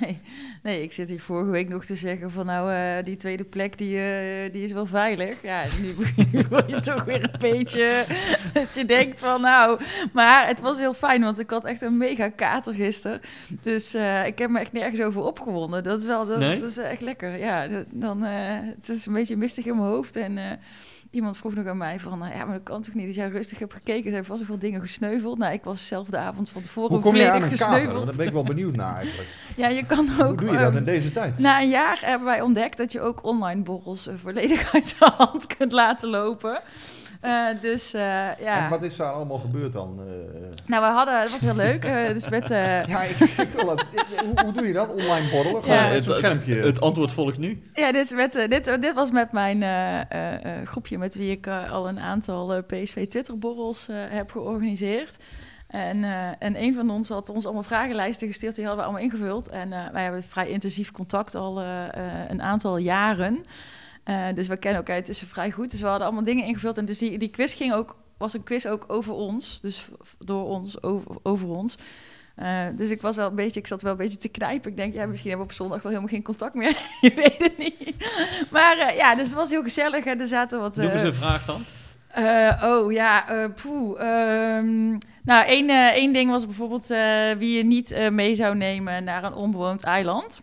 Speaker 1: Nee. nee, ik zit hier vorige week nog te zeggen van nou, eh, die tweede plek die, eh, die is wel veilig. Ja, nu word je toch weer een beetje dat je denkt van nou, maar het was heel fijn, want ik had echt een mega kater gisteren. Dus eh, ik heb me echt nergens over opgewonden. Dat is wel, dat,
Speaker 6: Nee?
Speaker 1: dat is echt lekker. Ja, dat- dan, eh, het is een beetje mistig in mijn hoofd en... Iemand vroeg nog aan mij van, eh, ja, maar dat kan toch niet? Als jij rustig hebt gekeken, zijn vast wel dingen gesneuveld. Nou, ik was zelf de avond van tevoren
Speaker 2: hoe kom je aan een
Speaker 1: gesneuveld.
Speaker 2: Daar ben ik wel benieuwd naar eigenlijk.
Speaker 1: Ja, je kan ook...
Speaker 2: Hoe doe je dat
Speaker 1: ehm,
Speaker 2: in deze tijd?
Speaker 1: na een jaar hebben wij ontdekt dat je ook online borrels eh, volledig uit de hand kunt laten lopen. Eh, dus eh, ja.
Speaker 2: En wat is daar allemaal gebeurd dan? eh?
Speaker 1: Nou, we hadden, het was heel leuk. eh dus met, eh,
Speaker 2: ja, ik, ik wil dat. Hoe, hoe doe je dat? Online borrelen?
Speaker 1: Ja.
Speaker 6: Het-
Speaker 2: schermpje.
Speaker 6: Het antwoord volgt nu.
Speaker 1: ja, dit, is met, dit, dit was met mijn eh, eh, eh, groepje met wie ik al een aantal PSV Twitterborrels eh, heb georganiseerd. En, eh, en een van ons had ons allemaal vragenlijsten gestuurd, die hadden we allemaal ingevuld. En eh, wij hebben vrij intensief contact al eh, eh, een aantal jaren. Eh, dus we kennen elkaar intussen vrij goed. Dus we hadden allemaal dingen ingevuld. En dus die, die quiz ging ook, was een quiz ook over ons. Dus door ons, over, over ons. Eh, dus ik was wel een beetje, ik zat wel een beetje te knijpen. Ik denk, ja, misschien hebben we op zondag wel helemaal geen contact meer. Je weet het niet. Maar eh, ja, dus het was heel gezellig. En er zaten wat...
Speaker 6: Noem eens een vraag dan.
Speaker 1: oh ja, eh poeh. ehm, nou, één, één ding was bijvoorbeeld wie je niet mee zou nemen naar een onbewoond eiland.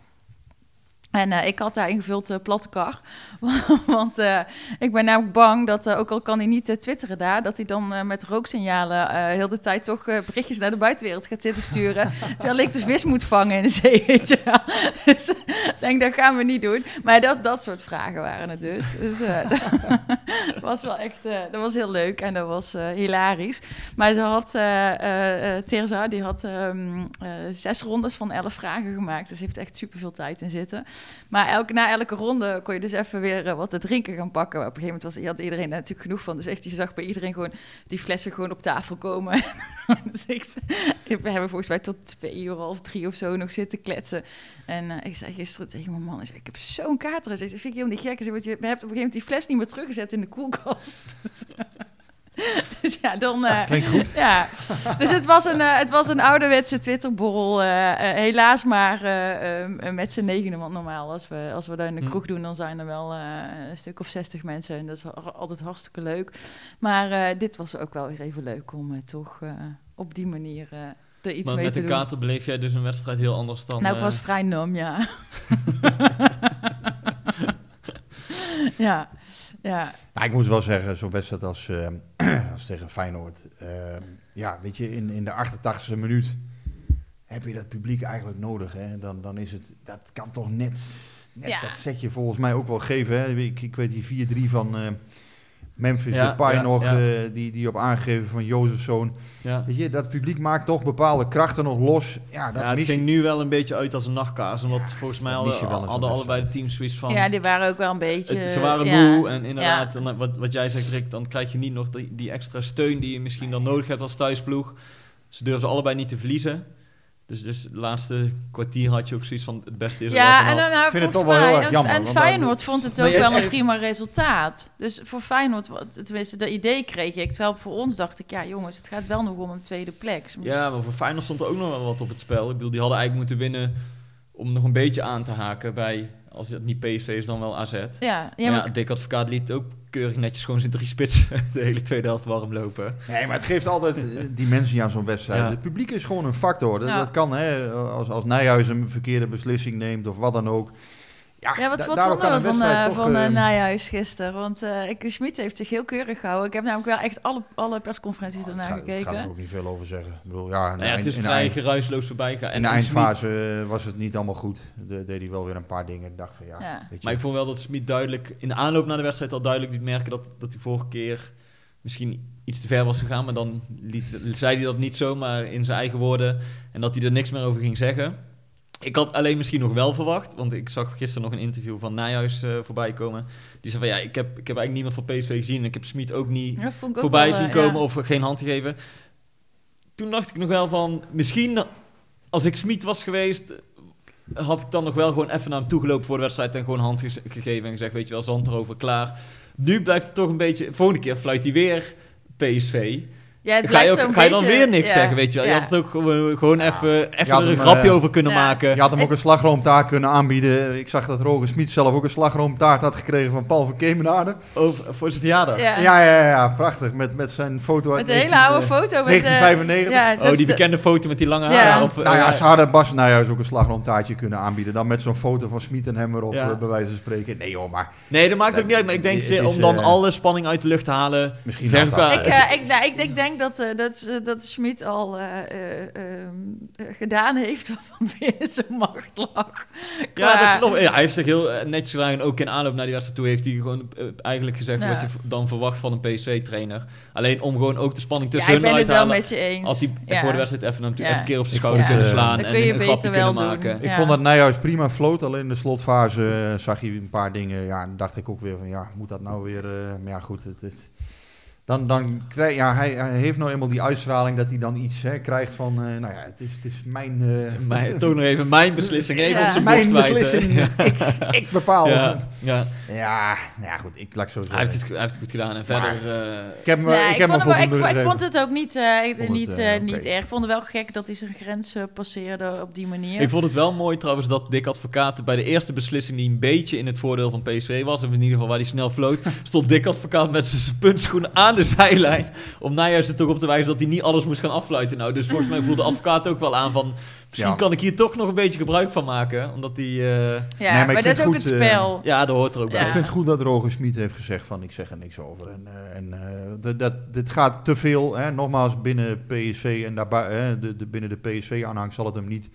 Speaker 1: En eh, ik had daar ingevuld uh, platte kar. Want uh, ik ben namelijk bang dat, ook al kan hij niet twitteren daar... dat hij dan met rooksignalen heel de tijd toch berichtjes naar de buitenwereld gaat zitten sturen. terwijl ik de vis moet vangen in de zee, weet je wel. Dus ik denk, dat gaan we niet doen. Maar dat, dat soort vragen waren het dus. Dus dat was wel echt... dat was heel leuk en dat was hilarisch. Maar ze had... Teresa, die had um, zes rondes van elf vragen gemaakt. Dus heeft echt superveel tijd in zitten. Maar na elke ronde kon je dus even weer eh, wat te drinken gaan pakken. Op een gegeven moment was, had iedereen daar natuurlijk genoeg van. Dus echt, je zag bij iedereen gewoon die flessen gewoon op tafel komen. dus ik, we hebben volgens mij tot twee uur of drie of zo nog zitten kletsen. En uh, ik zei gisteren tegen mijn man, ik, zei, ik heb zo'n kater. Ik zei, dat vind ik helemaal niet gek. Zei, je, we hebben op een gegeven moment die fles niet meer teruggezet in de koelkast. dus ja, dan... Uh,
Speaker 2: Klinkt goed.
Speaker 1: Ja, dus het was een, uh, het was een ouderwetse Twitterborrel. Uh, helaas maar met z'n negenen. Want normaal, als we, als we dat in de kroeg doen, dan zijn er wel een stuk of zestig mensen. En dat is altijd hartstikke leuk. Maar dit was ook wel weer even leuk om toch op die manier er iets
Speaker 6: maar
Speaker 1: mee
Speaker 6: te doen.
Speaker 1: met
Speaker 6: de kater beleef jij dus een wedstrijd heel anders dan...
Speaker 1: Nou, ik was vrij nam, ja. ja. Ja.
Speaker 2: Maar ik moet wel zeggen, zo'n wedstrijd als, uh, als tegen Feyenoord. Uh, ja, weet je, in, in de 88e minuut heb je dat publiek eigenlijk nodig. Hè? Dan, dan is het, dat kan toch net, net ja. dat setje volgens mij ook wel geven. Hè? Ik, ik weet die 4-3 van uh, Memphis ja, Depay ja, nog, ja. die, die op aangeven van Jozefzoon. Ja. Weet je, dat publiek maakt toch bepaalde krachten nog los. Ja, dat
Speaker 6: ja, het ging nu wel een beetje uit als een nachtkaas. Omdat volgens mij hadden, hadden allebei de teams zoiets van...
Speaker 1: Ja, die waren ook wel een beetje...
Speaker 6: Het, ze waren moe en inderdaad, dan, wat, wat jij zegt Rick, dan krijg je niet nog die, die extra steun die je misschien dan nodig hebt als thuisploeg. Ze durfden allebei niet te verliezen. Dus, dus het laatste kwartier had je ook zoiets van het beste is er
Speaker 1: Ja, en dan nou, vind het toch wel heel erg jammer. En, en Feyenoord vond het ook wel een prima resultaat. Dus voor Feyenoord, tenminste, dat idee kreeg ik. Terwijl voor ons dacht ik, ja jongens, het gaat wel nog om een tweede plek. Dus
Speaker 6: ja, maar voor Feyenoord stond er ook nog wel wat op het spel. Ik bedoel, die hadden eigenlijk moeten winnen om nog een beetje aan te haken bij, als het niet PSV is, dan wel AZ. Ja,
Speaker 1: ja,
Speaker 6: maar ja Dick Advocaat liet ook keurig netjes gewoon zijn drie spits de hele tweede helft warm lopen.
Speaker 2: Nee, maar het geeft altijd dimensie aan zo'n wedstrijd. Ja. Het publiek is gewoon een factor. Dat, ja. dat kan, hè, als, als Nijhuis een verkeerde beslissing neemt of wat dan ook.
Speaker 1: Ja, ja wat, wat vonden we van, uh, van uh, Nijhuis gisteren? Want uh, ik, Schmid heeft zich heel keurig gehouden. Ik heb namelijk wel echt alle, alle persconferenties oh, daarna gekeken. Ik
Speaker 2: ga er ook niet veel over zeggen. Ik bedoel, ja,
Speaker 6: nou ja, het is vrij geruisloos voorbij gaan.
Speaker 2: In de eindfase was het niet allemaal goed. De, deed hij wel weer een paar dingen. Ik dacht van ja. ja.
Speaker 6: maar ik vond wel dat Smit duidelijk in de aanloop naar de wedstrijd al duidelijk liet merken dat, dat hij vorige keer misschien iets te ver was gegaan. Maar dan liet, zei hij dat niet zomaar in zijn eigen woorden. En dat hij er niks meer over ging zeggen. Ik had alleen misschien nog wel verwacht, want ik zag gisteren nog een interview van Nijhuis uh, voorbij komen. Die zei van ja, ik heb, ik heb eigenlijk niemand van PSV gezien. En ik heb Smit ook niet ja, voorbij wel, zien komen ja. of geen hand gegeven. Toen dacht ik nog wel van, misschien als ik Smit was geweest, had ik dan nog wel gewoon even naar hem toegelopen voor de wedstrijd en gewoon hand ge gegeven en gezegd, weet je wel, zand erover, klaar. Nu blijft het toch een beetje, volgende keer fluit hij weer PSV.
Speaker 1: Ja, het
Speaker 6: ga, je, ook,
Speaker 1: ga
Speaker 6: je dan weer niks
Speaker 1: ja.
Speaker 6: zeggen, weet je wel. Je had het ook gewoon, gewoon even, even er een grapje uh, over kunnen maken.
Speaker 2: Je had hem ook een slagroomtaart kunnen aanbieden. Ik zag dat Roger Smit zelf ook een slagroomtaart had gekregen van Paul van Kemenade.
Speaker 6: Over, voor zijn verjaardag?
Speaker 2: Ja, ja, ja, ja prachtig. Met, met zijn foto uit
Speaker 1: Met een hele oude foto. Met
Speaker 2: 1995.
Speaker 6: oh, die bekende foto met die lange haren. Of,
Speaker 2: nou ja, ze hadden Bas Nijhuis ook een slagroomtaartje kunnen aanbieden. Dan met zo'n foto van Smit en hem erop, bij wijze van spreken. Nee joh, maar...
Speaker 6: Nee, dat maakt ook niet uit. Maar ik denk, om dan alle spanning uit de lucht te halen...
Speaker 2: Misschien
Speaker 1: Ik denk dat... dat dat Schmid al uh, uh, uh, gedaan heeft van binnen zijn macht lag.
Speaker 6: Ja, dat klopt. Ja, hij heeft zich heel netjes gedaan. En ook in aanloop naar die wedstrijd toe heeft hij gewoon eigenlijk gezegd ja. wat je dan verwacht van een PSV-trainer. Alleen om gewoon ook de spanning tussen
Speaker 1: ja,
Speaker 6: hun uit te halen.
Speaker 1: met je eens.
Speaker 6: Als hij ja. voor de wedstrijd even een, even een keer op zijn schouder kunnen slaan en een grapje kunnen maken.
Speaker 2: Ik vond dat Nijhuis prima floot. Alleen in de slotfase zag je een paar dingen. Ja, en dacht ik ook weer van ja, moet dat nou weer... maar ja, goed, het is dan, dan krijg, ja, hij, hij, heeft nou eenmaal die uitstraling dat hij dan iets hè, krijgt van, uh, nou ja, het is, het is mijn... Uh,
Speaker 6: mijn toch nog even mijn beslissing, even ja, op zijn
Speaker 2: mijn
Speaker 6: borst
Speaker 2: beslissing, ja. ik, ik bepaal.
Speaker 6: Ja, ja.
Speaker 2: ja, ja, goed, ik laat zo
Speaker 6: zeggen. Hij heeft het, hij heeft het goed gedaan en verder... Uh,
Speaker 2: ik heb me, nee, ik, heb
Speaker 1: vond,
Speaker 2: me
Speaker 1: wel, ik, ik, vond het ook niet, uh, niet, het, uh, niet erg. Ik vond het wel gek dat hij zijn grens passeerde op die manier.
Speaker 6: Ik vond het wel mooi trouwens dat Dick Advocaat bij de eerste beslissing die een beetje in het voordeel van PSV was, of in ieder geval waar hij snel floot, stond Dick Advocaat met zijn puntschoenen aan de zijlijn om Nijhuis er toch op te wijzen dat hij niet alles moest gaan affluiten. Nou, dus volgens mij voelde de advocaat ook wel aan van... Misschien
Speaker 2: Ja.
Speaker 6: kan ik hier toch nog een beetje gebruik van maken. Omdat die... eh,
Speaker 1: Ja,
Speaker 2: maar
Speaker 1: dat is ook
Speaker 2: goed,
Speaker 1: het
Speaker 2: eh,
Speaker 1: spel.
Speaker 6: ja, dat hoort er ook bij.
Speaker 1: Ja.
Speaker 2: Ik vind het goed dat Roger Smit heeft gezegd van ik zeg er niks over. En, eh, en eh, dat, dat, dit gaat te veel. Hè. Nogmaals, binnen PSV en daarbij, hè, de, de, binnen de PSV-aanhang zal het hem niet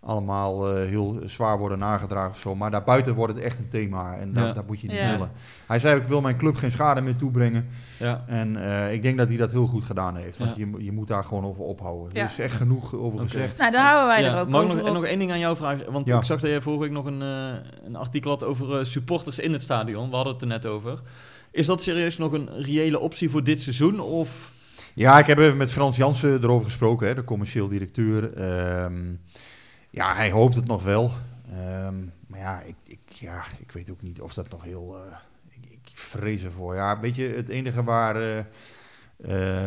Speaker 2: allemaal eh, heel zwaar worden nagedragen of zo. Maar daarbuiten wordt het echt een thema en dat,
Speaker 6: Ja.
Speaker 2: dat moet je niet
Speaker 1: Ja.
Speaker 2: willen. Hij zei ook, ik wil mijn club geen schade meer toebrengen.
Speaker 6: Ja.
Speaker 2: En eh, ik denk dat hij dat heel goed gedaan heeft. Want
Speaker 6: Ja.
Speaker 2: je, je moet daar gewoon over ophouden.
Speaker 1: Ja.
Speaker 2: Er is echt genoeg over gezegd.
Speaker 1: Nou, daar houden wij
Speaker 6: Ja,
Speaker 1: er ook
Speaker 6: mag
Speaker 1: over
Speaker 6: nog, en nog één ding aan jou vragen? Want
Speaker 2: Ja.
Speaker 6: ik zag dat je vorige week nog een, eh, een artikel had over eh, supporters in het stadion. We hadden het er net over. Is dat serieus nog een reële optie voor dit seizoen? Of...
Speaker 2: Ja, ik heb even met Frans Jansen erover gesproken, hè, de commercieel directeur. Ehm, ja, hij hoopt het nog wel. Ehm, maar ja ik, ik, ja, ik weet ook niet of dat nog heel... eh, ik, ik vrees ervoor. Ja, weet je, het enige waar, eh,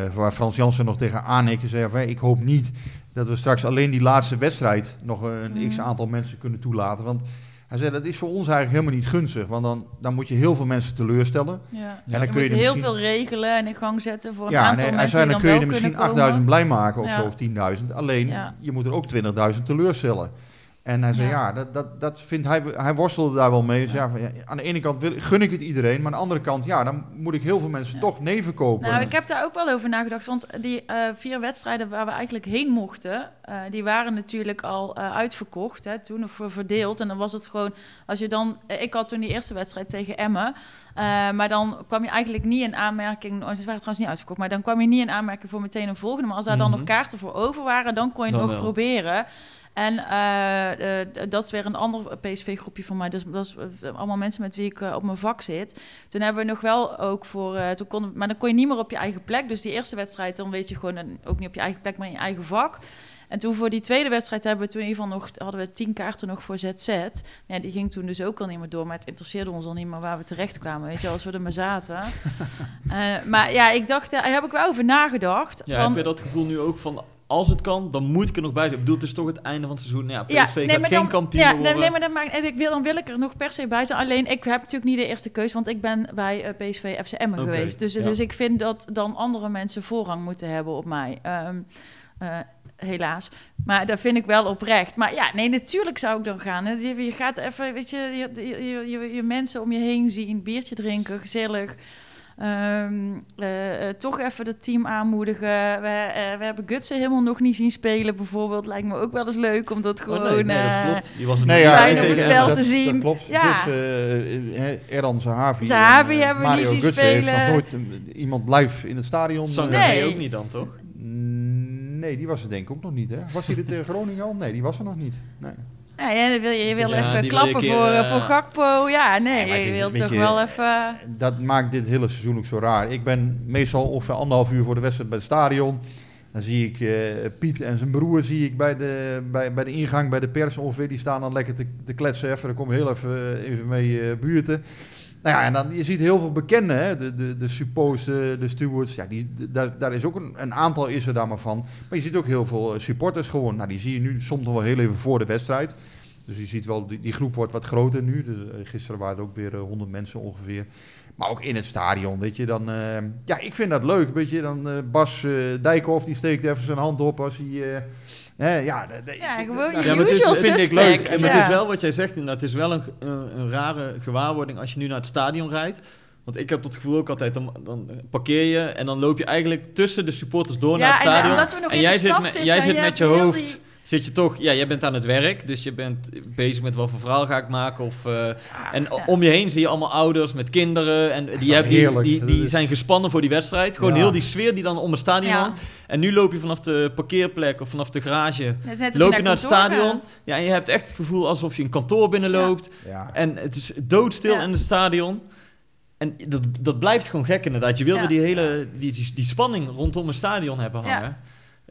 Speaker 2: eh, waar Frans Jansen nog tegen aanhikte, zei van, ik hoop niet dat we straks alleen die laatste wedstrijd nog een
Speaker 1: Mhm.
Speaker 2: x-aantal mensen kunnen toelaten. Want hij zei, dat is voor ons eigenlijk helemaal niet gunstig. Want dan, dan moet je heel veel mensen teleurstellen.
Speaker 1: Ja.
Speaker 2: dan
Speaker 1: je
Speaker 2: kun je
Speaker 1: moet heel
Speaker 2: misschien-
Speaker 1: veel regelen en in gang zetten voor een
Speaker 2: Ja,
Speaker 1: aantal
Speaker 2: nee, hij
Speaker 1: mensen
Speaker 2: zei,
Speaker 1: die
Speaker 2: dan
Speaker 1: dan
Speaker 2: kun je er misschien
Speaker 1: kunnen
Speaker 2: 8000
Speaker 1: komen.
Speaker 2: blij maken of
Speaker 1: Ja.
Speaker 2: zo, of 10.000. Alleen,
Speaker 1: Ja.
Speaker 2: je moet er ook 20.000 teleurstellen. En hij zei,
Speaker 1: Ja.
Speaker 2: ja, dat, dat, dat vindt hij, hij worstelde daar wel mee. Dus ja, aan de ene kant wil, gun ik het iedereen, maar aan de andere kant, ja, dan moet ik heel veel mensen
Speaker 1: Ja.
Speaker 2: toch nee verkopen.
Speaker 1: Nou, ik heb daar ook wel over nagedacht. Want die eh, vier wedstrijden waar we eigenlijk heen mochten, eh, die waren natuurlijk al eh, uitverkocht. Hè, toen of verdeeld. En dan was het gewoon, als je dan. ik had toen die eerste wedstrijd tegen Emmen. maar dan kwam je eigenlijk niet in aanmerking. Oh, ze waren trouwens niet uitverkocht. Maar dan kwam je niet in aanmerking voor meteen een volgende. Maar als daar dan
Speaker 6: Mhm.
Speaker 1: nog kaarten voor over waren, dan kon je het nog proberen. En eh, eh, dat is weer een ander PSV-groepje van mij. Dus dat is eh, allemaal mensen met wie ik op mijn vak zit. Toen hebben we nog wel ook voor... eh, toen kon, maar dan kon je niet meer op je eigen plek. Dus die eerste wedstrijd, dan weet je gewoon... ook niet op je eigen plek, maar in je eigen vak. En toen voor die tweede wedstrijd hebben we toen in ieder geval nog... hadden we tien kaarten nog voor ZZ. Ja, die ging toen dus ook al niet meer door. Maar het interesseerde ons al niet meer waar we terecht kwamen. Weet je, als we er maar zaten. Eh, maar ja, ik dacht... Daar heb ik wel over nagedacht.
Speaker 6: Ja,
Speaker 1: want-
Speaker 6: heb je dat gevoel nu ook van... Als het kan, dan moet ik er nog bij zijn. Ik bedoel, het is toch het einde van het seizoen. Ja, PSV gaat
Speaker 1: maar
Speaker 6: geen
Speaker 1: dan-
Speaker 6: kampioen
Speaker 1: ja,
Speaker 6: worden.
Speaker 1: nee, maar dan, maakt, en ik wil, dan wil ik er nog per se bij zijn. Alleen, ik heb natuurlijk niet de eerste keus, want ik ben bij eh, PSV FCM geweest. Dus,
Speaker 6: ja.
Speaker 1: dus ik vind dat dan andere mensen voorrang moeten hebben op mij. Ehm, eh, helaas. Maar dat vind ik wel oprecht. Maar ja, nee, natuurlijk zou ik dan gaan. Je, je gaat even, weet je, je, je, je, je mensen om je heen zien, biertje drinken, gezellig. Ehm, eh, eh, toch even het team aanmoedigen. We, eh, we hebben Gutsen helemaal nog niet zien spelen, bijvoorbeeld. Lijkt me ook wel eens leuk om dat
Speaker 6: Oh,
Speaker 1: gewoon.
Speaker 6: nee, nee, dat klopt. Die was er
Speaker 2: Nee,
Speaker 6: niet
Speaker 2: ja,
Speaker 6: bij
Speaker 1: fijn om
Speaker 6: tegen
Speaker 1: het veld
Speaker 2: dat,
Speaker 1: te zien.
Speaker 2: Dat klopt.
Speaker 1: Ja.
Speaker 2: Dus Erdan Zahavi.
Speaker 1: Zahavi
Speaker 2: en,
Speaker 1: hebben we niet zien
Speaker 2: Götze heeft nog
Speaker 1: spelen.
Speaker 2: nooit iemand live in het stadion.
Speaker 6: Sangaré
Speaker 1: Nee.
Speaker 6: ook niet dan, toch?
Speaker 2: Nee, die was er denk ik ook nog niet, hè? Was hij er tegen Groningen al? Nee, die was er nog niet. Nee.
Speaker 1: Ja, ja, dan wil je, je wil
Speaker 6: Ja,
Speaker 1: even
Speaker 6: wil
Speaker 1: klappen
Speaker 6: keer,
Speaker 1: voor, eh,
Speaker 6: eh,
Speaker 1: voor Gakpo. Ja, nee, je wilt toch
Speaker 2: je,
Speaker 1: wel even...
Speaker 2: Dat maakt dit hele seizoen ook zo raar. Ik ben meestal ongeveer anderhalf uur voor de wedstrijd bij het stadion. Dan zie ik eh, Piet en zijn broer zie ik bij de, bij, bij de ingang bij de pers ongeveer. Die staan dan lekker te, te kletsen even. Dan kom ik heel even, even mee eh, buurten. Nou ja, en dan, je ziet heel veel bekenden, hè? De, de, de suppo's, de, stewards. Ja, die, daar, daar is ook een, een aantal is er daar maar van. Maar je ziet ook heel veel eh, supporters gewoon. Nou, die zie je nu soms nog wel heel even voor de wedstrijd. Dus je ziet wel, die, die groep wordt wat groter nu. Dus, eh, gisteren waren er ook weer eh, 100 mensen ongeveer. Maar ook in het stadion, weet je. Dan, eh, ja, ik vind dat leuk, weet je. Dan eh, Bas eh, Dijkhoff, die steekt even zijn hand op als hij... hè, ja, de- de-
Speaker 1: Ja,
Speaker 2: de-
Speaker 1: gewoon
Speaker 6: Ja, maar
Speaker 1: usual
Speaker 2: vind ik leuk.
Speaker 6: En het is wel wat jij zegt inderdaad. Het is wel een, een, een rare gewaarwording als je nu naar het stadion rijdt. Want ik heb dat gevoel ook altijd. Dan, dan parkeer je en dan loop je eigenlijk tussen de supporters door
Speaker 1: Ja,
Speaker 6: naar het
Speaker 1: en
Speaker 6: stadion.
Speaker 1: omdat we nog
Speaker 6: en
Speaker 1: in
Speaker 6: jij
Speaker 1: de
Speaker 6: zit, met, jij zit
Speaker 1: je
Speaker 6: met je hoofd. Zit je toch, ja, jij bent aan het werk, dus je bent bezig met wat voor verhaal ga ik maken. Of, eh, en
Speaker 1: ja.
Speaker 6: om je heen zie je allemaal ouders met kinderen. En die, die,
Speaker 2: heerlijk?
Speaker 6: die, die
Speaker 2: is-
Speaker 6: zijn gespannen voor die wedstrijd. Gewoon
Speaker 2: Ja.
Speaker 6: heel die sfeer die dan om het stadion
Speaker 1: Ja.
Speaker 6: hangt. En nu loop je vanaf de parkeerplek of vanaf de garage. Loop je naar het stadion.
Speaker 1: gaat.
Speaker 6: Ja, en je hebt echt het gevoel alsof je een kantoor binnenloopt.
Speaker 2: Ja.
Speaker 6: En het is doodstil
Speaker 1: Ja.
Speaker 6: in het stadion. En dat, dat blijft gewoon gek inderdaad. Je wil
Speaker 1: Ja.
Speaker 6: weer die hele die, die, die spanning rondom een stadion hebben
Speaker 1: Ja.
Speaker 6: hangen.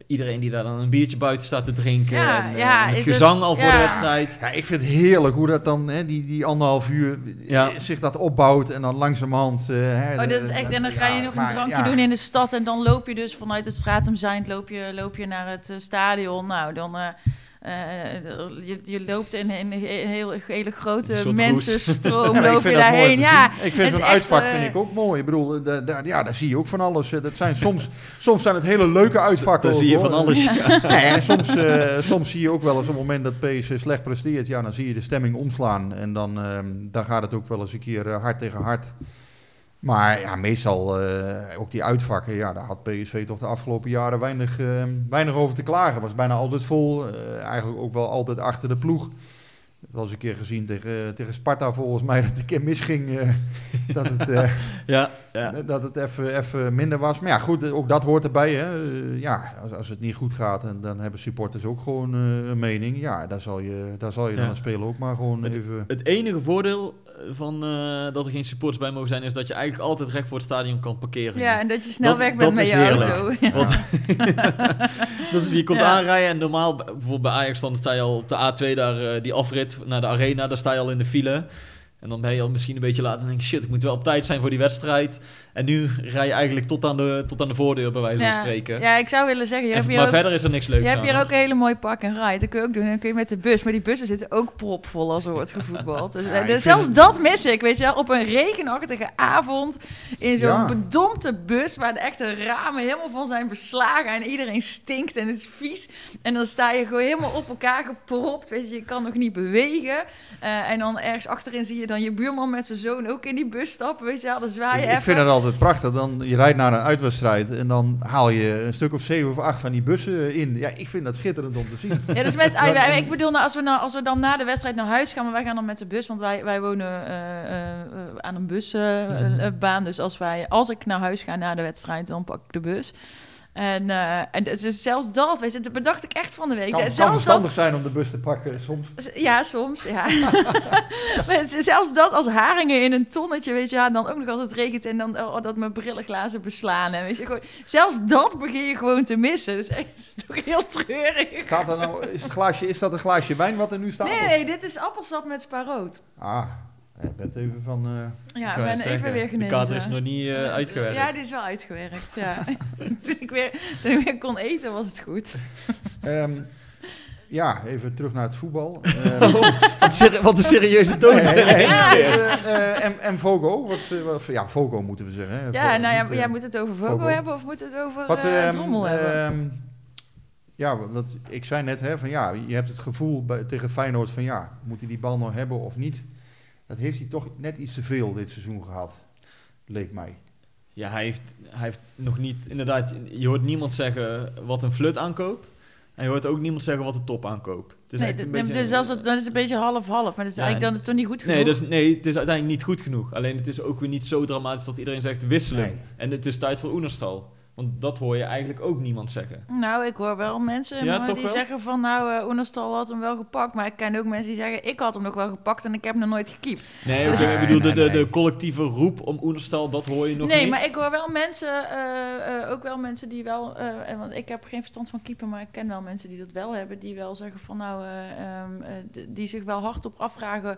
Speaker 6: Iedereen die daar dan een biertje buiten staat te drinken.
Speaker 1: Ja,
Speaker 6: en, eh,
Speaker 1: ja,
Speaker 6: en het
Speaker 1: dus-
Speaker 6: gezang al voor
Speaker 1: ja.
Speaker 6: de wedstrijd.
Speaker 2: Ja, ik vind het heerlijk hoe dat dan, hè, die, die anderhalf uur,
Speaker 6: Ja.
Speaker 2: eh, zich dat opbouwt en dan langzamerhand... eh, hè,
Speaker 1: Oh, dat is echt. En dan ga je
Speaker 2: ja,
Speaker 1: nog een
Speaker 2: maar
Speaker 1: drankje
Speaker 2: ja.
Speaker 1: doen in de stad. En dan loop je dus vanuit het Stratum Zijnd loop je, loop je naar het stadion. Nou, dan. eh, eh, je, je loopt in een heel, hele grote mensenstroom,
Speaker 2: Ja,
Speaker 1: loop je daarheen. Ja.
Speaker 2: Ik
Speaker 1: het
Speaker 2: vind zo'n uitvak
Speaker 1: eh,
Speaker 2: vind ik ook mooi. Ik bedoel, eh, da- daar, ja, daar zie je ook van alles. Eh, Dat zijn soms, soms zijn het hele leuke uitvakken.
Speaker 6: Daar zie je
Speaker 2: hoor.
Speaker 6: van alles.
Speaker 2: Nee, en soms, eh, soms zie je ook wel eens op het moment dat PSV slecht presteert, ja, dan zie je de stemming omslaan. En dan, ehm, dan gaat het ook wel eens een keer eh, hard tegen hard. Maar meestal eh, ook die uitvakken, ja, daar had PSV toch de afgelopen jaren weinig, eh, weinig over te klagen. Was bijna altijd vol, eh, eigenlijk ook wel altijd achter de ploeg. Dat was een keer gezien tegen, tegen Sparta volgens mij, dat het een keer misging. eh, dat het, eh,
Speaker 6: Ja, ja.
Speaker 2: dat het even, even minder was. Maar ja, goed, ook dat hoort erbij. Hè. Eh, ja, als, als het niet goed gaat, en dan hebben supporters ook gewoon eh, een mening. Ja, daar zal je, daar zal je dan
Speaker 6: Ja.
Speaker 2: speler ook maar gewoon even...
Speaker 6: Het enige voordeel eh, van eh, dat er geen supporters bij mogen zijn, is dat je eigenlijk altijd recht voor het stadion kan parkeren.
Speaker 1: ja, en dat je snel
Speaker 6: Dat-
Speaker 1: weg bent met je
Speaker 6: heerlijk.
Speaker 1: auto. Ja.
Speaker 6: Want dat is, je komt
Speaker 1: Ja.
Speaker 6: aanrijden en normaal, bijvoorbeeld bij Ajax, dan sta je al op de A2 daar, eh, die afrit naar de arena, daar sta je al in de file. En dan ben je al misschien een beetje laat en denk shit, ik moet wel op tijd zijn voor die wedstrijd. En nu rij je eigenlijk tot aan de, tot aan de voordeur, bij wijze van
Speaker 1: Ja.
Speaker 6: spreken.
Speaker 1: ja, ik zou willen zeggen, je
Speaker 6: En-
Speaker 1: hebt hier
Speaker 6: maar
Speaker 1: ook
Speaker 6: verder is er niks leuks
Speaker 1: Je hebt
Speaker 6: aan,
Speaker 1: hier ook een hele mooie park en ride. Dat kun je ook doen. Dan kun je met de bus. Maar die bussen zitten ook propvol als er wordt gevoetbald. Dus,
Speaker 2: Ja,
Speaker 1: dus zelfs
Speaker 2: het-
Speaker 1: dat mis ik, weet je wel. Op een regenachtige avond in zo'n
Speaker 2: Ja.
Speaker 1: bedompte bus... waar de echte ramen helemaal van zijn beslagen... en iedereen stinkt en het is vies. En dan sta je gewoon helemaal op elkaar gepropt. Weet je, je kan nog niet bewegen. Eh, en dan ergens achterin zie je dan je buurman met zijn zoon... ook in die bus stappen, weet je wel. Dan zwaai je
Speaker 2: Ik,
Speaker 1: even.
Speaker 2: ik vind het altijd prachtig. Dan, je rijdt naar een uitwedstrijd en dan haal je een stuk of zeven of acht van die bussen in. Ja, ik vind dat schitterend om te zien.
Speaker 1: Ja, dus met, ik bedoel, nou, als, we nou, als we dan na de wedstrijd naar huis gaan, maar wij gaan dan met de bus, want wij, wij wonen eh, eh, aan een busbaan. dus als, wij, als ik naar huis ga na de wedstrijd, dan pak ik de bus. En, eh, en dus zelfs dat, weet je, dat bedacht ik echt van de week.
Speaker 2: Het kan
Speaker 1: zelfs
Speaker 2: verstandig zijn om de bus te pakken soms.
Speaker 1: dat, ja, soms, ja. Maar zelfs dat als haringen in een tonnetje, weet je, ja, dan ook nog als het regent en dan oh, dat mijn brillenglazen beslaan. En weet je, gewoon, zelfs dat begin je gewoon te missen. Dat is echt dat is toch heel treurig.
Speaker 2: Staat er nou, is, het glaasje, is dat een glaasje wijn wat er nu staat?
Speaker 1: Nee, nee, dit is appelsap met sparoot.
Speaker 2: Ah, je bent even van... eh,
Speaker 1: Ja,
Speaker 6: Ik
Speaker 1: ik ben even
Speaker 6: zeggen,
Speaker 1: weer
Speaker 6: De
Speaker 1: genezen.
Speaker 6: kater is nog niet eh, uitgewerkt.
Speaker 1: Ja, die is wel uitgewerkt, ja. toen, ik weer, toen ik weer kon eten, was het goed.
Speaker 2: ehm, ja, even terug naar het voetbal. Ehm,
Speaker 6: wat, seri- wat een serieuze toon.
Speaker 2: nee, nee, nee,
Speaker 6: Ja.
Speaker 2: eh, eh, en, en Vogo, wat, eh, wat, ja, Vogo moeten we zeggen. Hè?
Speaker 1: Ja, nou ja,
Speaker 2: niet, eh,
Speaker 1: jij moet het over Vogo
Speaker 2: Vogo.
Speaker 1: hebben of moet het over
Speaker 2: Wat,
Speaker 1: eh,
Speaker 2: ehm,
Speaker 1: Drommel hebben?
Speaker 2: ehm, ja, wat ik zei net, hè, van ja, je hebt het gevoel bij, tegen Feyenoord van ja, moet hij die bal nog hebben of niet? Dat heeft hij toch net iets te veel dit seizoen gehad, leek mij.
Speaker 6: Ja, hij heeft, hij heeft nog niet... Inderdaad, je hoort niemand zeggen wat een flut aankoop. En je hoort ook niemand zeggen wat een top aankoop. Het is
Speaker 1: nee,
Speaker 6: echt een beetje...
Speaker 1: dus als het, dan is het een beetje half-half, maar dat is
Speaker 6: Ja,
Speaker 1: eigenlijk,
Speaker 6: en-
Speaker 1: dan is het toch niet goed genoeg?
Speaker 6: Nee, dus, nee, het is uiteindelijk niet goed genoeg. Alleen het is ook weer niet zo dramatisch dat iedereen zegt wisselen.
Speaker 2: Nee.
Speaker 6: En het is tijd voor Oenerstal. Want dat hoor je eigenlijk ook niemand zeggen.
Speaker 1: Nou, ik hoor wel mensen
Speaker 6: Ja,
Speaker 1: maar
Speaker 6: toch
Speaker 1: die
Speaker 6: wel?
Speaker 1: zeggen van nou, eh Oenerstal had hem wel gepakt. Maar ik ken ook mensen die zeggen ik had hem nog wel gepakt en ik heb hem nog nooit gekiept.
Speaker 6: Nee,
Speaker 2: Nee,
Speaker 6: oké, ik bedoel,
Speaker 2: nee,
Speaker 6: de, de,
Speaker 2: nee.
Speaker 6: de collectieve roep om Oenerstal, dat hoor je nog
Speaker 1: nee,
Speaker 6: niet.
Speaker 1: maar ik hoor wel mensen, eh, eh, ook wel mensen die wel, eh, en want ik heb geen verstand van keeper, maar ik ken wel mensen die dat wel hebben, die wel zeggen van nou, eh, ehm, eh, die zich wel hardop afvragen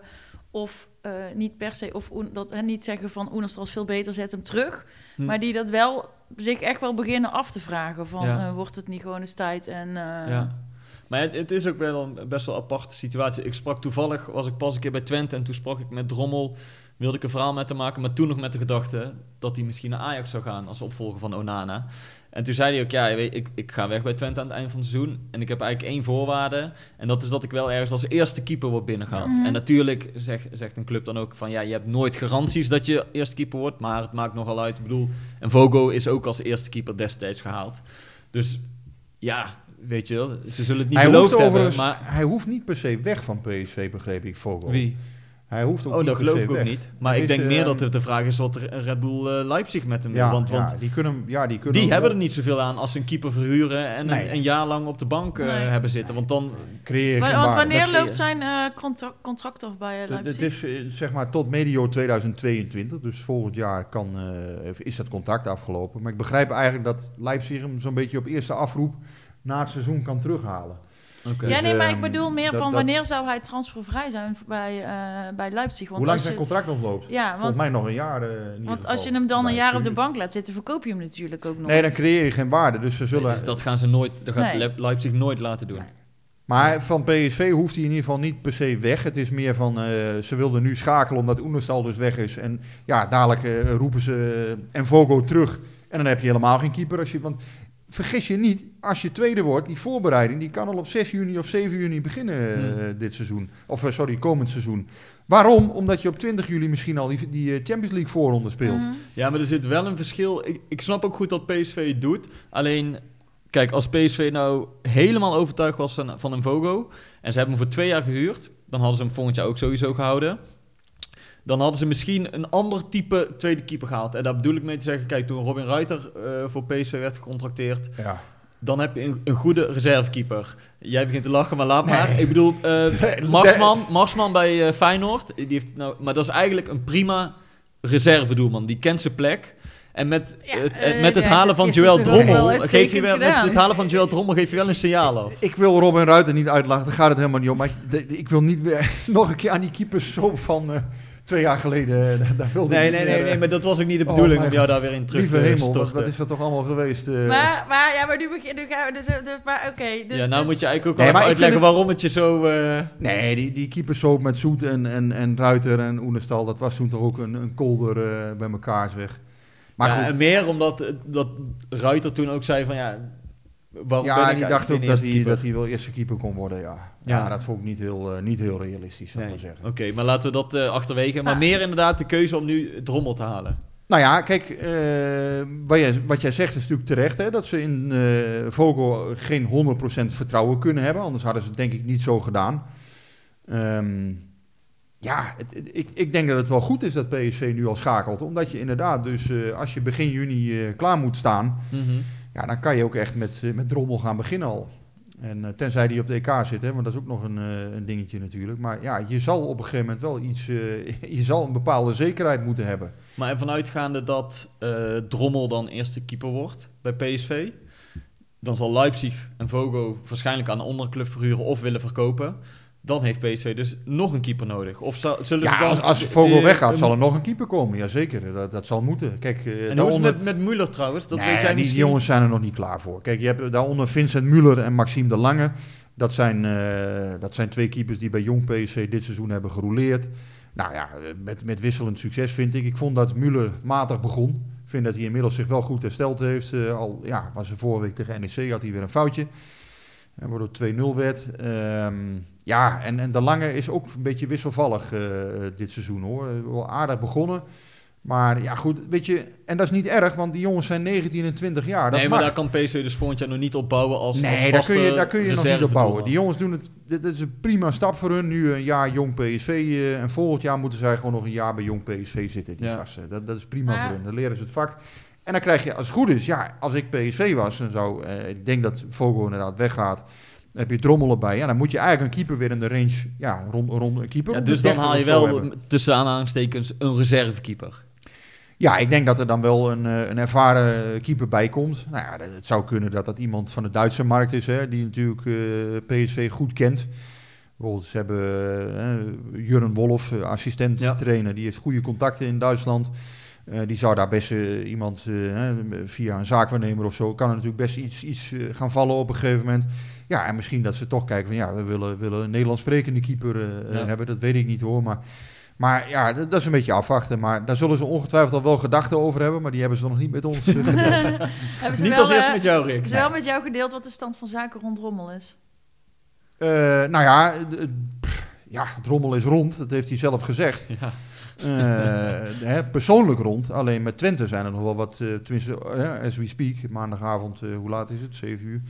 Speaker 1: of eh, niet per se, of dat en niet zeggen van Oenerstal is veel beter, zet hem terug,
Speaker 6: Hm.
Speaker 1: maar die dat wel zich echt wel beginnen af te vragen van
Speaker 6: Ja.
Speaker 1: eh, wordt het niet gewoon eens tijd en eh,
Speaker 6: Ja. Maar het, het is ook wel een best wel aparte situatie. Ik sprak toevallig, was ik pas een keer bij Twente en toen sprak ik met Drommel. Wilde ik een verhaal met hem maken, maar toen nog met de gedachte dat hij misschien naar Ajax zou gaan als opvolger van Onana. En toen zei hij ook, ja, weet, ik, ik ga weg bij Twente aan het eind van het seizoen. En ik heb eigenlijk één voorwaarde. En dat is dat ik wel ergens als eerste keeper word binnengehaald.
Speaker 1: Mhm.
Speaker 6: En natuurlijk zeg, zegt een club dan ook van, ja, je hebt nooit garanties dat je eerste keeper wordt. Maar het maakt nogal uit. Ik bedoel, en Vogo is ook als eerste keeper destijds gehaald. Dus ja, weet je wel, ze zullen het niet
Speaker 2: hij,
Speaker 6: beloofd hebben. Maar
Speaker 2: hij hoeft niet per se weg van PSV, begreep ik, Vogo.
Speaker 6: wie?
Speaker 2: Hij hoeft ook
Speaker 6: Oh,
Speaker 2: niet
Speaker 6: dat geloof ik ook
Speaker 2: weg.
Speaker 6: niet. Maar ik denk meer
Speaker 2: ehm,
Speaker 6: dat het de vraag is wat Red Bull eh, Leipzig met hem wil.
Speaker 2: Ja,
Speaker 6: want
Speaker 2: ja,
Speaker 6: want
Speaker 2: die kunnen, ja, die kunnen
Speaker 6: die hebben er niet zoveel aan als ze een keeper verhuren en
Speaker 2: Nee.
Speaker 6: een, een jaar lang op de bank eh,
Speaker 1: Nee.
Speaker 6: hebben zitten. Want dan,
Speaker 2: creëer je geen
Speaker 1: Want wanneer loopt zijn eh, contra- contract af bij eh,
Speaker 2: Het-
Speaker 1: Leipzig?
Speaker 2: is zeg maar tot medio 2022, dus volgend jaar kan, eh, is dat contract afgelopen. Maar ik begrijp eigenlijk dat Leipzig hem zo'n beetje op eerste afroep na het seizoen kan terughalen.
Speaker 1: Ja,
Speaker 2: Dus,
Speaker 1: nee, maar ik
Speaker 2: ehm,
Speaker 1: bedoel meer
Speaker 2: dat-
Speaker 1: van
Speaker 2: dat-
Speaker 1: wanneer zou hij transfervrij zijn bij, eh, bij Leipzig? Want
Speaker 2: Hoe lang zijn
Speaker 1: je,
Speaker 2: contract nog loopt?
Speaker 1: Ja,
Speaker 2: Volgens
Speaker 1: want,
Speaker 2: mij nog een jaar. eh, in ieder
Speaker 1: want
Speaker 2: geval.
Speaker 1: als je hem dan een jaar op de bank laat zitten, verkoop je hem natuurlijk ook nog.
Speaker 2: Nee, dan creëer je geen waarde. Dus ze zullen.
Speaker 6: dus dat gaan ze nooit, dat gaat
Speaker 1: Nee.
Speaker 6: Leipzig nooit laten doen.
Speaker 2: Nee. Maar van PSV hoeft hij in ieder geval niet per se weg. Het is meer van, eh, ze wilden nu schakelen omdat Oenerstal dus weg is. En ja, dadelijk roepen ze uh, Envogo terug. En dan heb je helemaal geen keeper. Als je, want vergis je niet, als je tweede wordt, die voorbereiding... die kan al op 6 juni of 7 juni beginnen eh,
Speaker 6: Hmm.
Speaker 2: dit seizoen. Of eh, sorry, komend seizoen. Waarom? Omdat je op 20 juli misschien al die, die eh, Champions League voorronde speelt.
Speaker 1: Mhm.
Speaker 6: Ja, maar er zit wel een verschil. Ik, ik snap ook goed dat PSV het doet. Alleen, kijk, als PSV nou helemaal overtuigd was van, van een Vogo... en ze hebben hem voor twee jaar gehuurd... dan hadden ze hem volgend jaar ook sowieso gehouden... Dan hadden ze misschien een ander type tweede keeper gehaald. En daar bedoel ik mee te zeggen, kijk, toen Robin Ruiter eh, voor PSV werd gecontracteerd,
Speaker 2: Ja.
Speaker 6: dan heb je een, een goede reservekeeper. Jij begint te lachen, maar laat maar.
Speaker 2: Nee.
Speaker 6: Ik bedoel, eh, Marsman, Marsman bij eh, Feyenoord, die heeft nou, maar dat is eigenlijk een prima reservedoelman. Die kent zijn plek. En met,
Speaker 1: Ja,
Speaker 6: het, met het
Speaker 1: ja,
Speaker 6: halen van Joël Drommel, geef je wel, met het halen van Joël Drommel geef je wel een signaal af.
Speaker 2: Ik wil Robin Ruiter niet uitlachen, daar gaat het helemaal niet om. Maar ik, de- de- ik wil niet weer nog een keer aan die keepers zo van eh, twee jaar geleden. eh, Daar wilde
Speaker 6: Nee, nee, nee, nee,
Speaker 2: eh,
Speaker 6: maar dat was ook niet de
Speaker 2: Oh,
Speaker 6: bedoeling
Speaker 2: mijn
Speaker 6: om jou daar weer in terug
Speaker 2: Lieve
Speaker 6: te
Speaker 2: hemel,
Speaker 6: storten.
Speaker 2: wat is dat toch allemaal geweest? eh?
Speaker 1: Maar, maar, ja, maar nu, begin, nu gaan we dus, dus maar oké. dus,
Speaker 6: ja, nou
Speaker 1: dus-
Speaker 6: moet je eigenlijk ook wel uitleggen waarom het je zo... eh,
Speaker 2: Nee, die, die keeperssoap met Zoet en, en, en Ruiter en Oenestal, dat was toen toch ook een, een kolder eh, bij elkaar zeg. Maar
Speaker 6: ja,
Speaker 2: goed,
Speaker 6: en meer omdat eh, dat Ruiter toen ook zei van ja, waarom ben
Speaker 2: ja,
Speaker 6: ik
Speaker 2: die dacht
Speaker 6: eigenlijk
Speaker 2: ook dat hij, dat hij wel eerste keeper kon worden, ja. Ja,
Speaker 6: Ja.
Speaker 2: dat vond ik niet heel, eh, niet heel realistisch, zou ik
Speaker 6: Nee,
Speaker 2: maar zeggen.
Speaker 6: Oké, maar laten we dat eh, achterwege. Maar
Speaker 1: Ah.
Speaker 6: meer inderdaad de keuze om nu Drommel te halen.
Speaker 2: Nou ja, kijk, eh, wat, jij, wat jij zegt is natuurlijk terecht, hè, dat ze in eh Vogel geen 100% vertrouwen kunnen hebben, anders hadden ze het denk ik niet zo gedaan. Ehm, ja, het, het- ik, ik denk dat het wel goed is dat PSV nu al schakelt, omdat je inderdaad dus eh, als je begin juni eh, klaar moet staan, ja, dan kan je ook echt met, met Drommel gaan beginnen al. En eh, tenzij die op de EK zit, hè, want dat is ook nog een, eh, een dingetje natuurlijk. Maar ja, je zal op een gegeven moment wel iets, eh, je zal een bepaalde zekerheid moeten hebben.
Speaker 6: Maar en vanuitgaande dat Drommel dan eerste keeper wordt bij PSV, dan zal Leipzig en Vogo waarschijnlijk aan een onderclub verhuren of willen verkopen. Dan heeft PSV dus nog een keeper nodig. Of zullen ze
Speaker 2: Ja,
Speaker 6: dan...
Speaker 2: als, als Vogel weggaat,
Speaker 6: een-
Speaker 2: zal er nog een keeper komen. Jazeker, dat, dat zal moeten. Kijk, eh,
Speaker 6: En hoe is
Speaker 2: daaronder-
Speaker 6: het met, met Müller trouwens? Dat
Speaker 2: Nee,
Speaker 6: weet jij
Speaker 2: die,
Speaker 6: misschien.
Speaker 2: die jongens zijn er nog niet klaar voor. Kijk, je hebt daaronder Vincent Muller en Maxime de Lange. Dat zijn, eh, dat zijn twee keepers die bij Jong PSV dit seizoen hebben gerouleerd. Nou ja, eh, met, met wisselend succes vind ik. Ik vond dat Muller matig begon. Ik vind dat hij inmiddels zich wel goed hersteld heeft. Al ja, was er vorige week tegen NEC, had hij weer een foutje. En waardoor het 2-0 werd. Ehm, ja, en, en de Lange is ook een beetje wisselvallig eh, dit seizoen hoor. Wel aardig begonnen. Maar ja, goed, weet je, en dat is niet erg, want die jongens zijn 19 en 20 jaar. Dat
Speaker 6: nee, maar
Speaker 2: mag.
Speaker 6: daar kan PSV dus volgend jaar nog niet op bouwen als, als
Speaker 2: nee, daar kun je, daar kun je nog niet op bouwen. Die jongens doen het, dit, is een prima stap voor hun. Nu een jaar jong PSV eh, en volgend jaar moeten zij gewoon nog een jaar bij jong PSV zitten, die
Speaker 6: Ja.
Speaker 2: gasten. Dat, dat is prima voor hun, dan leren ze het vak. En dan krijg je, als het goed is, ja, als ik PSV was, dan zou, eh, ik denk dat Vogel inderdaad weggaat, dan heb je Drommel erbij. Ja, dan moet je eigenlijk een keeper weer in de range, ja, rond, rond een keeper.
Speaker 6: Ja, dus dan
Speaker 2: 30
Speaker 6: haal je
Speaker 2: zo
Speaker 6: wel
Speaker 2: hebben.
Speaker 6: tussen aanhalingstekens een reservekeeper.
Speaker 2: Ja, ik denk dat er dan wel een, eh, een ervaren keeper bij komt. Nou ja, het zou kunnen dat dat iemand van de Duitse markt is, hè, die natuurlijk eh, PSV goed kent. Bijvoorbeeld, ze hebben eh, Jurgen Wolf, assistent
Speaker 6: Ja.
Speaker 2: trainer, die heeft goede contacten in Duitsland. Eh, die zou daar best eh, iemand eh, hè, via een zaakwaarnemer of zo, kan er natuurlijk best iets, iets gaan vallen op een gegeven moment. Ja, en misschien dat ze toch kijken van ja, we willen, willen een Nederlands sprekende keeper eh,
Speaker 6: Ja.
Speaker 2: hebben. Dat weet ik niet hoor, maar... Maar ja, dat, dat is een beetje afwachten. Maar daar zullen ze ongetwijfeld al wel gedachten over hebben. Maar die hebben ze nog niet met ons gedeeld.
Speaker 1: Hebben ze
Speaker 6: Niet
Speaker 1: wel,
Speaker 6: als eerste
Speaker 1: eh,
Speaker 6: met jou, Rick.
Speaker 1: ze wel met jou gedeeld wat de stand van zaken rond Rommel is?
Speaker 2: Eh, nou ja, pff, ja, het rommel is rond. Dat heeft hij zelf gezegd.
Speaker 6: Ja.
Speaker 2: Eh, hè, persoonlijk rond. Alleen met Twente zijn er nog wel wat, eh, tenminste, eh, as we speak, maandagavond, hoe laat is het? 7 uur.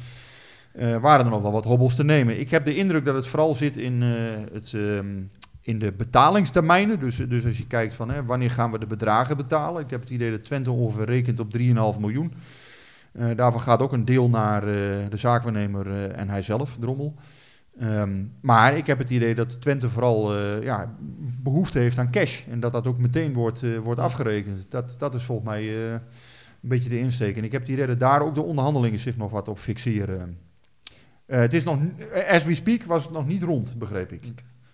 Speaker 2: Waren er nog wel wat hobbels te nemen. Ik heb de indruk dat het vooral zit in, het, ehm, in de betalingstermijnen. Dus, dus als je kijkt van hè, wanneer gaan we de bedragen betalen. Ik heb het idee dat Twente ongeveer rekent op 3,5 miljoen. Daarvan gaat ook een deel naar de zaakwaarnemer eh, en hij zelf, Drommel. Ehm, maar ik heb het idee dat Twente vooral eh, ja, behoefte heeft aan cash. En dat dat ook meteen wordt, eh, wordt afgerekend. Dat, dat is volgens mij eh, een beetje de insteek. En ik heb het idee dat daar ook de onderhandelingen zich nog wat op fixeren. Het is nog, as we speak was het nog niet rond, begreep ik.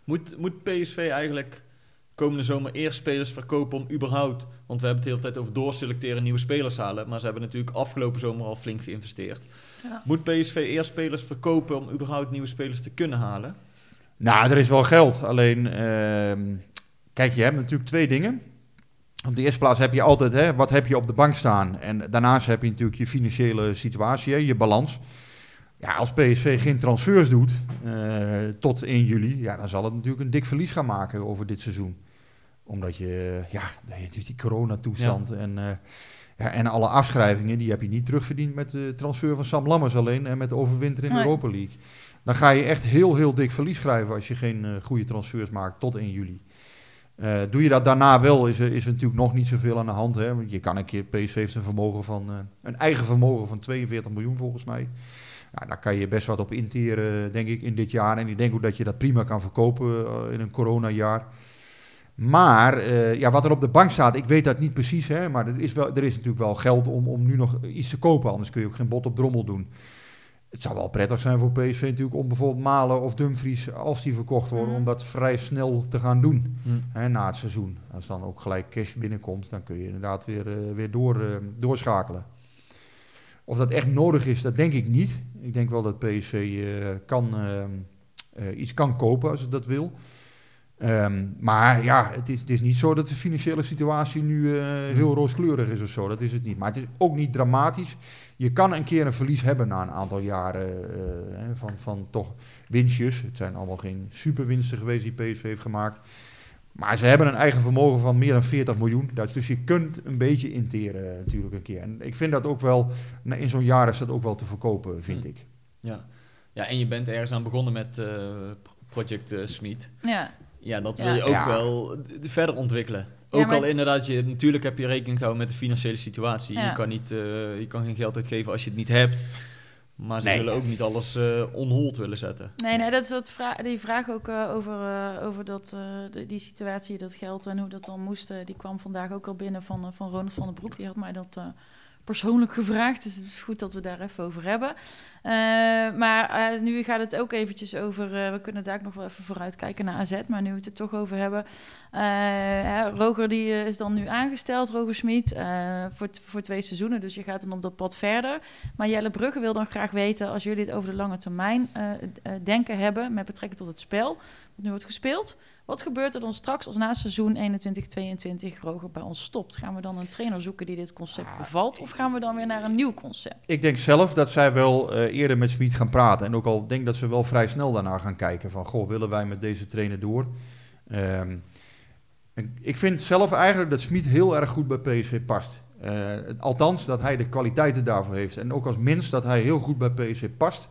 Speaker 6: Moet, moet PSV eigenlijk komende zomer eerst spelers verkopen om überhaupt... Want we hebben het de hele tijd over doorselecteren, nieuwe spelers halen. Maar ze hebben natuurlijk afgelopen zomer al flink geïnvesteerd.
Speaker 1: Ja.
Speaker 6: Moet PSV eerst spelers verkopen om überhaupt nieuwe spelers te kunnen halen?
Speaker 2: Nou, er is wel geld. Alleen, ehm, kijk, je hebt natuurlijk twee dingen. Op de eerste plaats heb je altijd, hè, wat heb je op de bank staan? En daarnaast heb je natuurlijk je financiële situatie, hè, je balans. Ja, als PSV geen transfers doet eh, tot 1 juli, ja, dan zal het natuurlijk een dik verlies gaan maken over dit seizoen. Omdat je, ja, die coronatoestand en, eh, ja, en alle afschrijvingen, die heb je niet terugverdiend met de transfer van Sam Lammers alleen en met de overwinter in de
Speaker 1: Nee.
Speaker 2: Europa League. Dan ga je echt heel, heel dik verlies schrijven als je geen eh, goede transfers maakt tot 1 juli. Eh, doe je dat daarna wel, is er, is er natuurlijk nog niet zoveel aan de hand. Hè? Want je kan een keer, PSV heeft een vermogen van, eh, een eigen vermogen van 42 miljoen volgens mij. Ja, daar kan je best wat op interen, denk ik, in dit jaar. En ik denk ook dat je dat prima kan verkopen in een coronajaar. Maar eh, ja, wat er op de bank staat, ik weet dat niet precies. Hè, maar er is, wel, er is natuurlijk wel geld om, om nu nog iets te kopen. Anders kun je ook geen bot op drommel doen. Het zou wel prettig zijn voor PSV natuurlijk om bijvoorbeeld Malen of Dumfries, als die verkocht worden,
Speaker 1: Mhm.
Speaker 2: om dat vrij snel te gaan doen
Speaker 6: Hm.
Speaker 2: hè, na het seizoen. Als dan ook gelijk cash binnenkomt, dan kun je inderdaad weer, eh, weer door, eh, doorschakelen. Of dat echt nodig is, dat denk ik niet. Ik denk wel dat PSV kan, iets kan kopen als het dat wil. Ehm, maar ja, het is, het is niet zo dat de financiële situatie nu eh, heel rooskleurig is of zo. Dat is het niet. Maar het is ook niet dramatisch. Je kan een keer een verlies hebben na een aantal jaren eh, hè, van, van toch winstjes. Het zijn allemaal geen superwinsten geweest die PSV heeft gemaakt. Maar ze hebben een eigen vermogen van meer dan 40 miljoen. Dus je kunt een beetje interen natuurlijk een keer. En ik vind dat ook wel, nou, in zo'n jaar is dat ook wel te verkopen, vind
Speaker 6: Hm.
Speaker 2: ik.
Speaker 6: Ja. ja, en je bent ergens aan begonnen met eh, Project eh, Smit.
Speaker 1: Ja.
Speaker 6: Ja, dat
Speaker 1: Ja.
Speaker 6: wil je ook
Speaker 2: Ja.
Speaker 6: wel verder ontwikkelen. Ook
Speaker 1: maar-
Speaker 6: al inderdaad, je, natuurlijk heb je rekening te houden met de financiële situatie.
Speaker 1: Ja.
Speaker 6: Je, kan niet, eh, je kan geen geld uitgeven als je het niet hebt. Maar ze
Speaker 2: Nee.
Speaker 6: zullen ook niet alles eh on hold willen zetten.
Speaker 1: Nee, nee, dat is wat vra die vraag ook eh, over, eh, over dat, eh, de- die situatie, dat geld en hoe dat dan moest. eh, die kwam vandaag ook al binnen van, eh, van Ronald van den Broek. Die had mij dat eh, persoonlijk gevraagd. Dus het is goed dat we daar even over hebben. Eh, maar eh, nu gaat het ook eventjes over... eh, we kunnen daar ook nog wel even vooruit kijken naar AZ. Maar nu we het er toch over hebben... Roger die is dan nu aangesteld, Roger Smit, voor, voor twee seizoenen. Dus je gaat dan op dat pad verder. Maar Jelle Brugge wil dan graag weten, als jullie het over de lange termijn denken hebben met betrekking tot het spel, wat nu wordt gespeeld. Wat gebeurt er dan straks als na seizoen 21-22 Roger bij ons stopt? Gaan we dan een trainer zoeken die dit concept bevalt? Of gaan we dan weer naar een nieuw concept?
Speaker 2: Ik denk zelf dat zij wel eh, eerder met Smit gaan praten. En ook al denk dat ze wel vrij snel daarna gaan kijken van... Goh, willen wij met deze trainer door? Ehm, en ik vind zelf eigenlijk dat Smit heel erg goed bij PSV past. Eh, althans, dat hij de kwaliteiten daarvoor heeft. En ook als mens dat hij heel goed bij PSV past.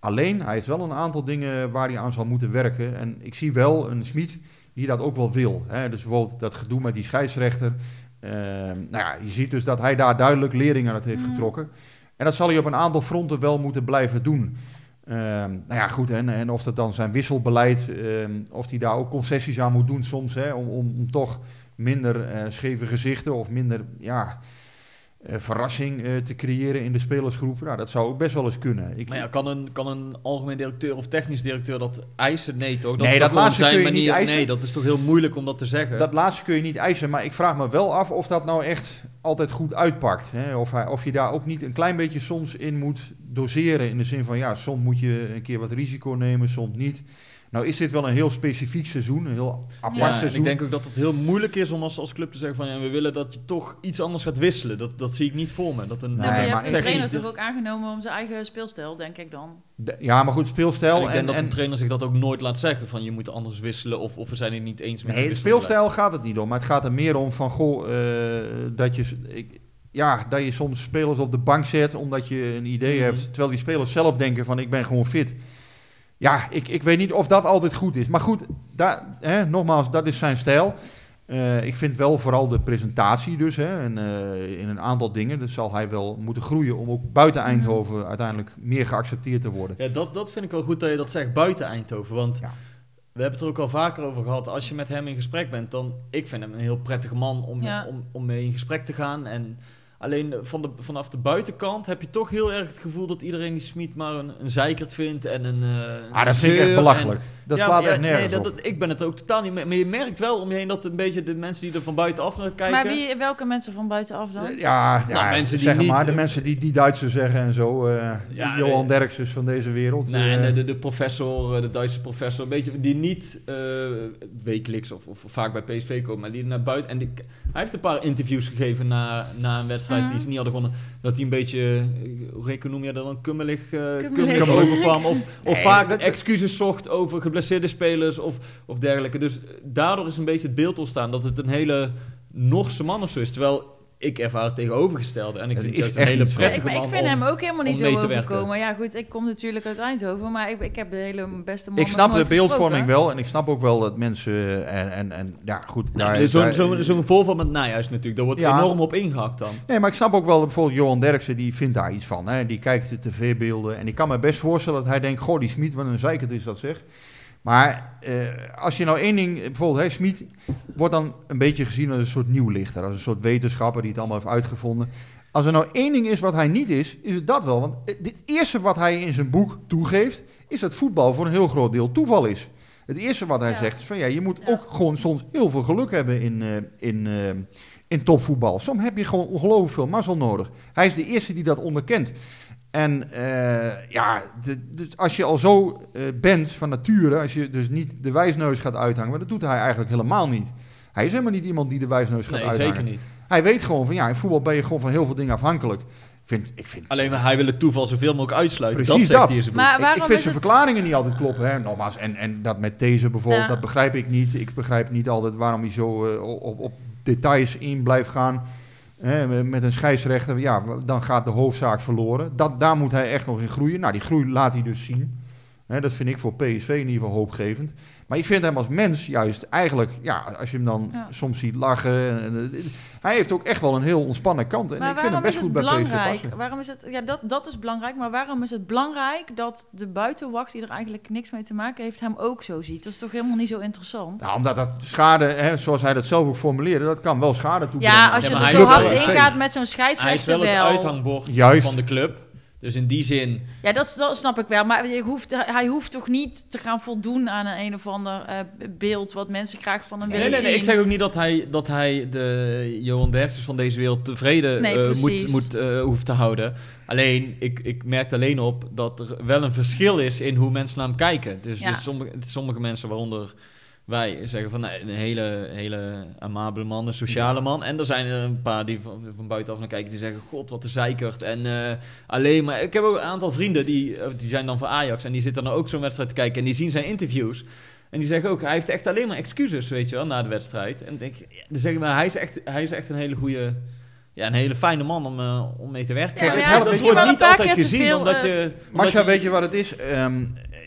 Speaker 2: Alleen, hij heeft wel een aantal dingen waar hij aan zal moeten werken. En ik zie wel een Smit die dat ook wel wil. Hè? Dus bijvoorbeeld dat gedoe met die scheidsrechter. Ehm, nou ja, je ziet dus dat hij daar duidelijk leringen uit heeft
Speaker 1: Mhm.
Speaker 2: getrokken. En dat zal hij op een aantal fronten wel moeten blijven doen. Ehm, nou ja, goed, en, en of dat dan zijn wisselbeleid, ehm, of hij daar ook concessies aan moet doen soms, hè, om, om, om toch minder eh, scheve gezichten of minder ja, eh, verrassing eh, te creëren in de spelersgroep. Nou, dat zou best wel eens kunnen. Ik,
Speaker 6: Maar ja, kan een, kan een algemeen directeur of technisch directeur dat eisen? Nee, toch? Dat
Speaker 2: Nee, dat laatste kun je niet eisen.
Speaker 6: Nee, dat is toch heel moeilijk om dat te zeggen.
Speaker 2: Dat laatste kun je niet eisen, maar ik vraag me wel af of dat nou echt altijd goed uitpakt. Hè? Of, hij, of je daar ook niet een klein beetje soms in moet doseren. In de zin van, ja, soms moet je een keer wat risico nemen, soms niet. Nou is dit wel een heel specifiek seizoen, een heel apart
Speaker 6: ja, en
Speaker 2: seizoen.
Speaker 6: ik denk ook dat het heel moeilijk is om als, als club te zeggen van ja, we willen dat je toch iets anders gaat wisselen. Dat, dat zie ik niet voor me. Dat een,
Speaker 2: Nee,
Speaker 1: maar je
Speaker 2: maar
Speaker 1: hebt een
Speaker 6: technisch
Speaker 1: trainer toch ook aangenomen om zijn eigen speelstijl, denk ik dan.
Speaker 2: De- ja, maar goed,
Speaker 6: En
Speaker 2: speelstijl.
Speaker 6: ik denk
Speaker 2: en,
Speaker 6: dat
Speaker 2: en-
Speaker 6: een trainer zich dat ook nooit laat zeggen. Van je moet anders wisselen of, of we zijn het niet eens met
Speaker 2: Nee, het speelstijl gaat het niet om. Maar het gaat er meer om van, goh, eh, dat, je, ik, ja, dat je soms spelers op de bank zet omdat je een idee
Speaker 6: Mhm.
Speaker 2: hebt. Terwijl die spelers zelf denken van, ik ben gewoon fit. Ja, ik, ik weet niet of dat altijd goed is. Maar goed, daar, hè, nogmaals, dat is zijn stijl. Eh, ik vind wel vooral de presentatie dus. Hè, en, eh, in een aantal dingen. Dus zal hij wel moeten groeien om ook buiten
Speaker 1: Mhm.
Speaker 2: Eindhoven uiteindelijk meer geaccepteerd te worden.
Speaker 6: Ja, dat, dat vind ik wel goed dat je dat zegt buiten Eindhoven. Want
Speaker 2: Ja.
Speaker 6: we hebben het er ook al vaker over gehad. Als je met hem in gesprek bent, dan... Ik vind hem een heel prettige man om,
Speaker 1: Ja.
Speaker 6: om, om mee in gesprek te gaan. En Alleen eh, van de, vanaf de buitenkant heb je toch heel erg het gevoel dat iedereen die Smit maar een, een zeikert vindt en een. eh,
Speaker 2: Ah, dat vind ik echt belachelijk.
Speaker 6: en-
Speaker 2: Dat
Speaker 6: Ja,
Speaker 2: slaat
Speaker 6: ja,
Speaker 2: echt nergens
Speaker 6: nee,
Speaker 2: op.
Speaker 6: dat, dat- ik ben het ook totaal niet mee. Maar je merkt wel om je heen dat een beetje de mensen die er van buitenaf naar kijken.
Speaker 1: Maar wie, welke mensen van buitenaf dan?
Speaker 2: Ja, ja
Speaker 6: Nou, mensen die
Speaker 2: zeg
Speaker 6: niet,
Speaker 2: maar, de mensen die, die Duitsers zeggen en zo. eh
Speaker 6: Ja,
Speaker 2: Johan
Speaker 6: eh,
Speaker 2: Derksen van deze wereld.
Speaker 6: Nee, de, de, de professor, de Duitse professor, een beetje die niet eh, wekelijks of, of vaak bij PSV komen, maar die naar buiten. En die, hij heeft een paar interviews gegeven na, na een wedstrijd
Speaker 1: Mhm.
Speaker 6: die ze niet hadden gewonnen. Dat hij een beetje, eh, hoe noem je dat dan, kummelig, eh,
Speaker 1: Kummelig.
Speaker 6: kummelig overkwam. Of, of
Speaker 2: Nee,
Speaker 6: vaak
Speaker 2: dat-
Speaker 6: excuses zocht over geblesseerde spelers of, of dergelijke. Dus eh, daardoor is een beetje het beeld ontstaan dat het een hele Norse man of zo is. Terwijl ik ervaar het tegenovergestelde. En ik vind
Speaker 2: is
Speaker 6: het juist een hele
Speaker 2: zo.
Speaker 1: Ja,
Speaker 6: prettige
Speaker 1: ik, ik
Speaker 6: man
Speaker 1: vind
Speaker 6: om-
Speaker 1: hem ook helemaal niet zo overkomen. Ja, goed, ik kom natuurlijk uit Eindhoven, maar ik, ik heb de hele beste man
Speaker 2: ik snap de beeldvorming wel. En ik snap ook wel dat mensen. En, en, en ja, goed. Daar-
Speaker 6: Zo'n zo, zo'n voorval met Nijhuis natuurlijk, daar wordt
Speaker 2: Ja.
Speaker 6: enorm op ingehakt dan.
Speaker 2: Nee, maar ik snap ook wel, bijvoorbeeld Johan Derksen, die vindt daar iets van. Hè? Die kijkt de tv-beelden en ik kan me best voorstellen dat hij denkt, goh, die Smit, wat een zeikert is dat zeg. Maar eh, als je nou één ding, bijvoorbeeld, hè, Smit wordt dan een beetje gezien als een soort nieuwlichter, als een soort wetenschapper die het allemaal heeft uitgevonden. Als er nou één ding is wat hij niet is, is het dat wel. Want het eerste wat hij in zijn boek toegeeft, is dat voetbal voor een heel groot deel toeval is. Het eerste wat hij
Speaker 1: Ja.
Speaker 2: zegt is van ja, je moet
Speaker 1: Ja.
Speaker 2: ook gewoon soms heel veel geluk hebben in, eh, in, eh, in topvoetbal. Soms heb je gewoon ongelooflijk veel mazzel nodig. Hij is de eerste die dat onderkent. En eh, ja, de- dus als je al zo eh, bent van nature, als je dus niet de wijsneus gaat uithangen, maar dat doet hij eigenlijk helemaal niet. Hij is helemaal niet iemand die de wijsneus gaat
Speaker 6: Nee,
Speaker 2: uithangen.
Speaker 6: zeker niet.
Speaker 2: Hij weet gewoon van ja, in voetbal ben je gewoon van heel veel dingen afhankelijk. Vind, ik vind,
Speaker 6: Alleen maar hij wil het toeval zoveel mogelijk uitsluiten.
Speaker 2: Precies
Speaker 6: dat.
Speaker 1: Maar
Speaker 2: ik,
Speaker 1: waarom
Speaker 2: ik vind
Speaker 1: is
Speaker 2: zijn
Speaker 1: het...
Speaker 2: verklaringen niet altijd kloppen. Hè? Nogmaals, en, en dat met deze bijvoorbeeld,
Speaker 1: Ja.
Speaker 2: dat begrijp ik niet. Ik begrijp niet altijd waarom hij zo eh, op, op details in blijft gaan. Hè, met een scheidsrechter, ja, dan gaat de hoofdzaak verloren. Dat, daar moet hij echt nog in groeien. Nou, die groei laat hij dus zien. Hè, dat vind ik voor PSV in ieder geval hoopgevend. Maar ik vind hem als mens juist eigenlijk, ja, als je hem dan
Speaker 1: Ja.
Speaker 2: soms ziet lachen. en, hij heeft ook echt wel een heel ontspannen kant. En
Speaker 1: Maar
Speaker 2: ik vind hem
Speaker 1: waarom is
Speaker 2: best
Speaker 1: het
Speaker 2: goed bij PSV
Speaker 1: belangrijk?
Speaker 2: passen.
Speaker 1: Waarom is het, ja, dat, dat is belangrijk, maar waarom is het belangrijk dat de buitenwacht, die er eigenlijk niks mee te maken heeft, hem ook zo ziet? Dat is toch helemaal niet zo interessant?
Speaker 2: Nou, omdat dat schade, hè, zoals hij dat zelf ook formuleerde, dat kan wel schade toebrengen.
Speaker 1: Ja, als je er zo hard ingaat met zo'n
Speaker 6: hij is wel
Speaker 1: scheidsrechter
Speaker 6: het uithangbord
Speaker 2: Juist.
Speaker 6: van de club. Dus in die zin...
Speaker 1: Ja, dat, dat snap ik wel. Maar je hoeft, hij hoeft toch niet te gaan voldoen aan een een of ander eh, beeld wat mensen graag van hem
Speaker 6: Nee,
Speaker 1: willen
Speaker 6: nee, nee,
Speaker 1: zien.
Speaker 6: ik zeg ook niet dat hij, dat hij de Johan Derksen van deze wereld tevreden
Speaker 1: Nee,
Speaker 6: eh, moet, moet, eh, hoeft te houden. Alleen, ik, ik merk alleen op dat er wel een verschil is in hoe mensen naar hem kijken. Dus,
Speaker 1: Ja.
Speaker 6: dus sommige, sommige mensen, waaronder wij, zeggen van nee, een hele, hele amabele man, een sociale man. En er zijn er een paar die van, van buitenaf naar kijken die zeggen, god wat een zeikert. En eh, alleen maar, ik heb ook een aantal vrienden die, eh, die zijn dan van Ajax en die zitten dan ook zo'n wedstrijd te kijken en die zien zijn interviews. En die zeggen ook, hij heeft echt alleen maar excuses, weet je wel, na de wedstrijd. En denk ik, ja, dan zeg ik maar, hij is echt, hij is echt een hele goede, ja, een hele fijne man om, eh, om mee te werken.
Speaker 1: Ja, maar
Speaker 2: het
Speaker 1: ja,
Speaker 2: helpt-
Speaker 6: dat wordt niet
Speaker 1: een paar
Speaker 6: altijd gezien,
Speaker 1: veel,
Speaker 6: omdat je... omdat
Speaker 2: Masha,
Speaker 6: je-
Speaker 2: weet je wat het is? Ehm,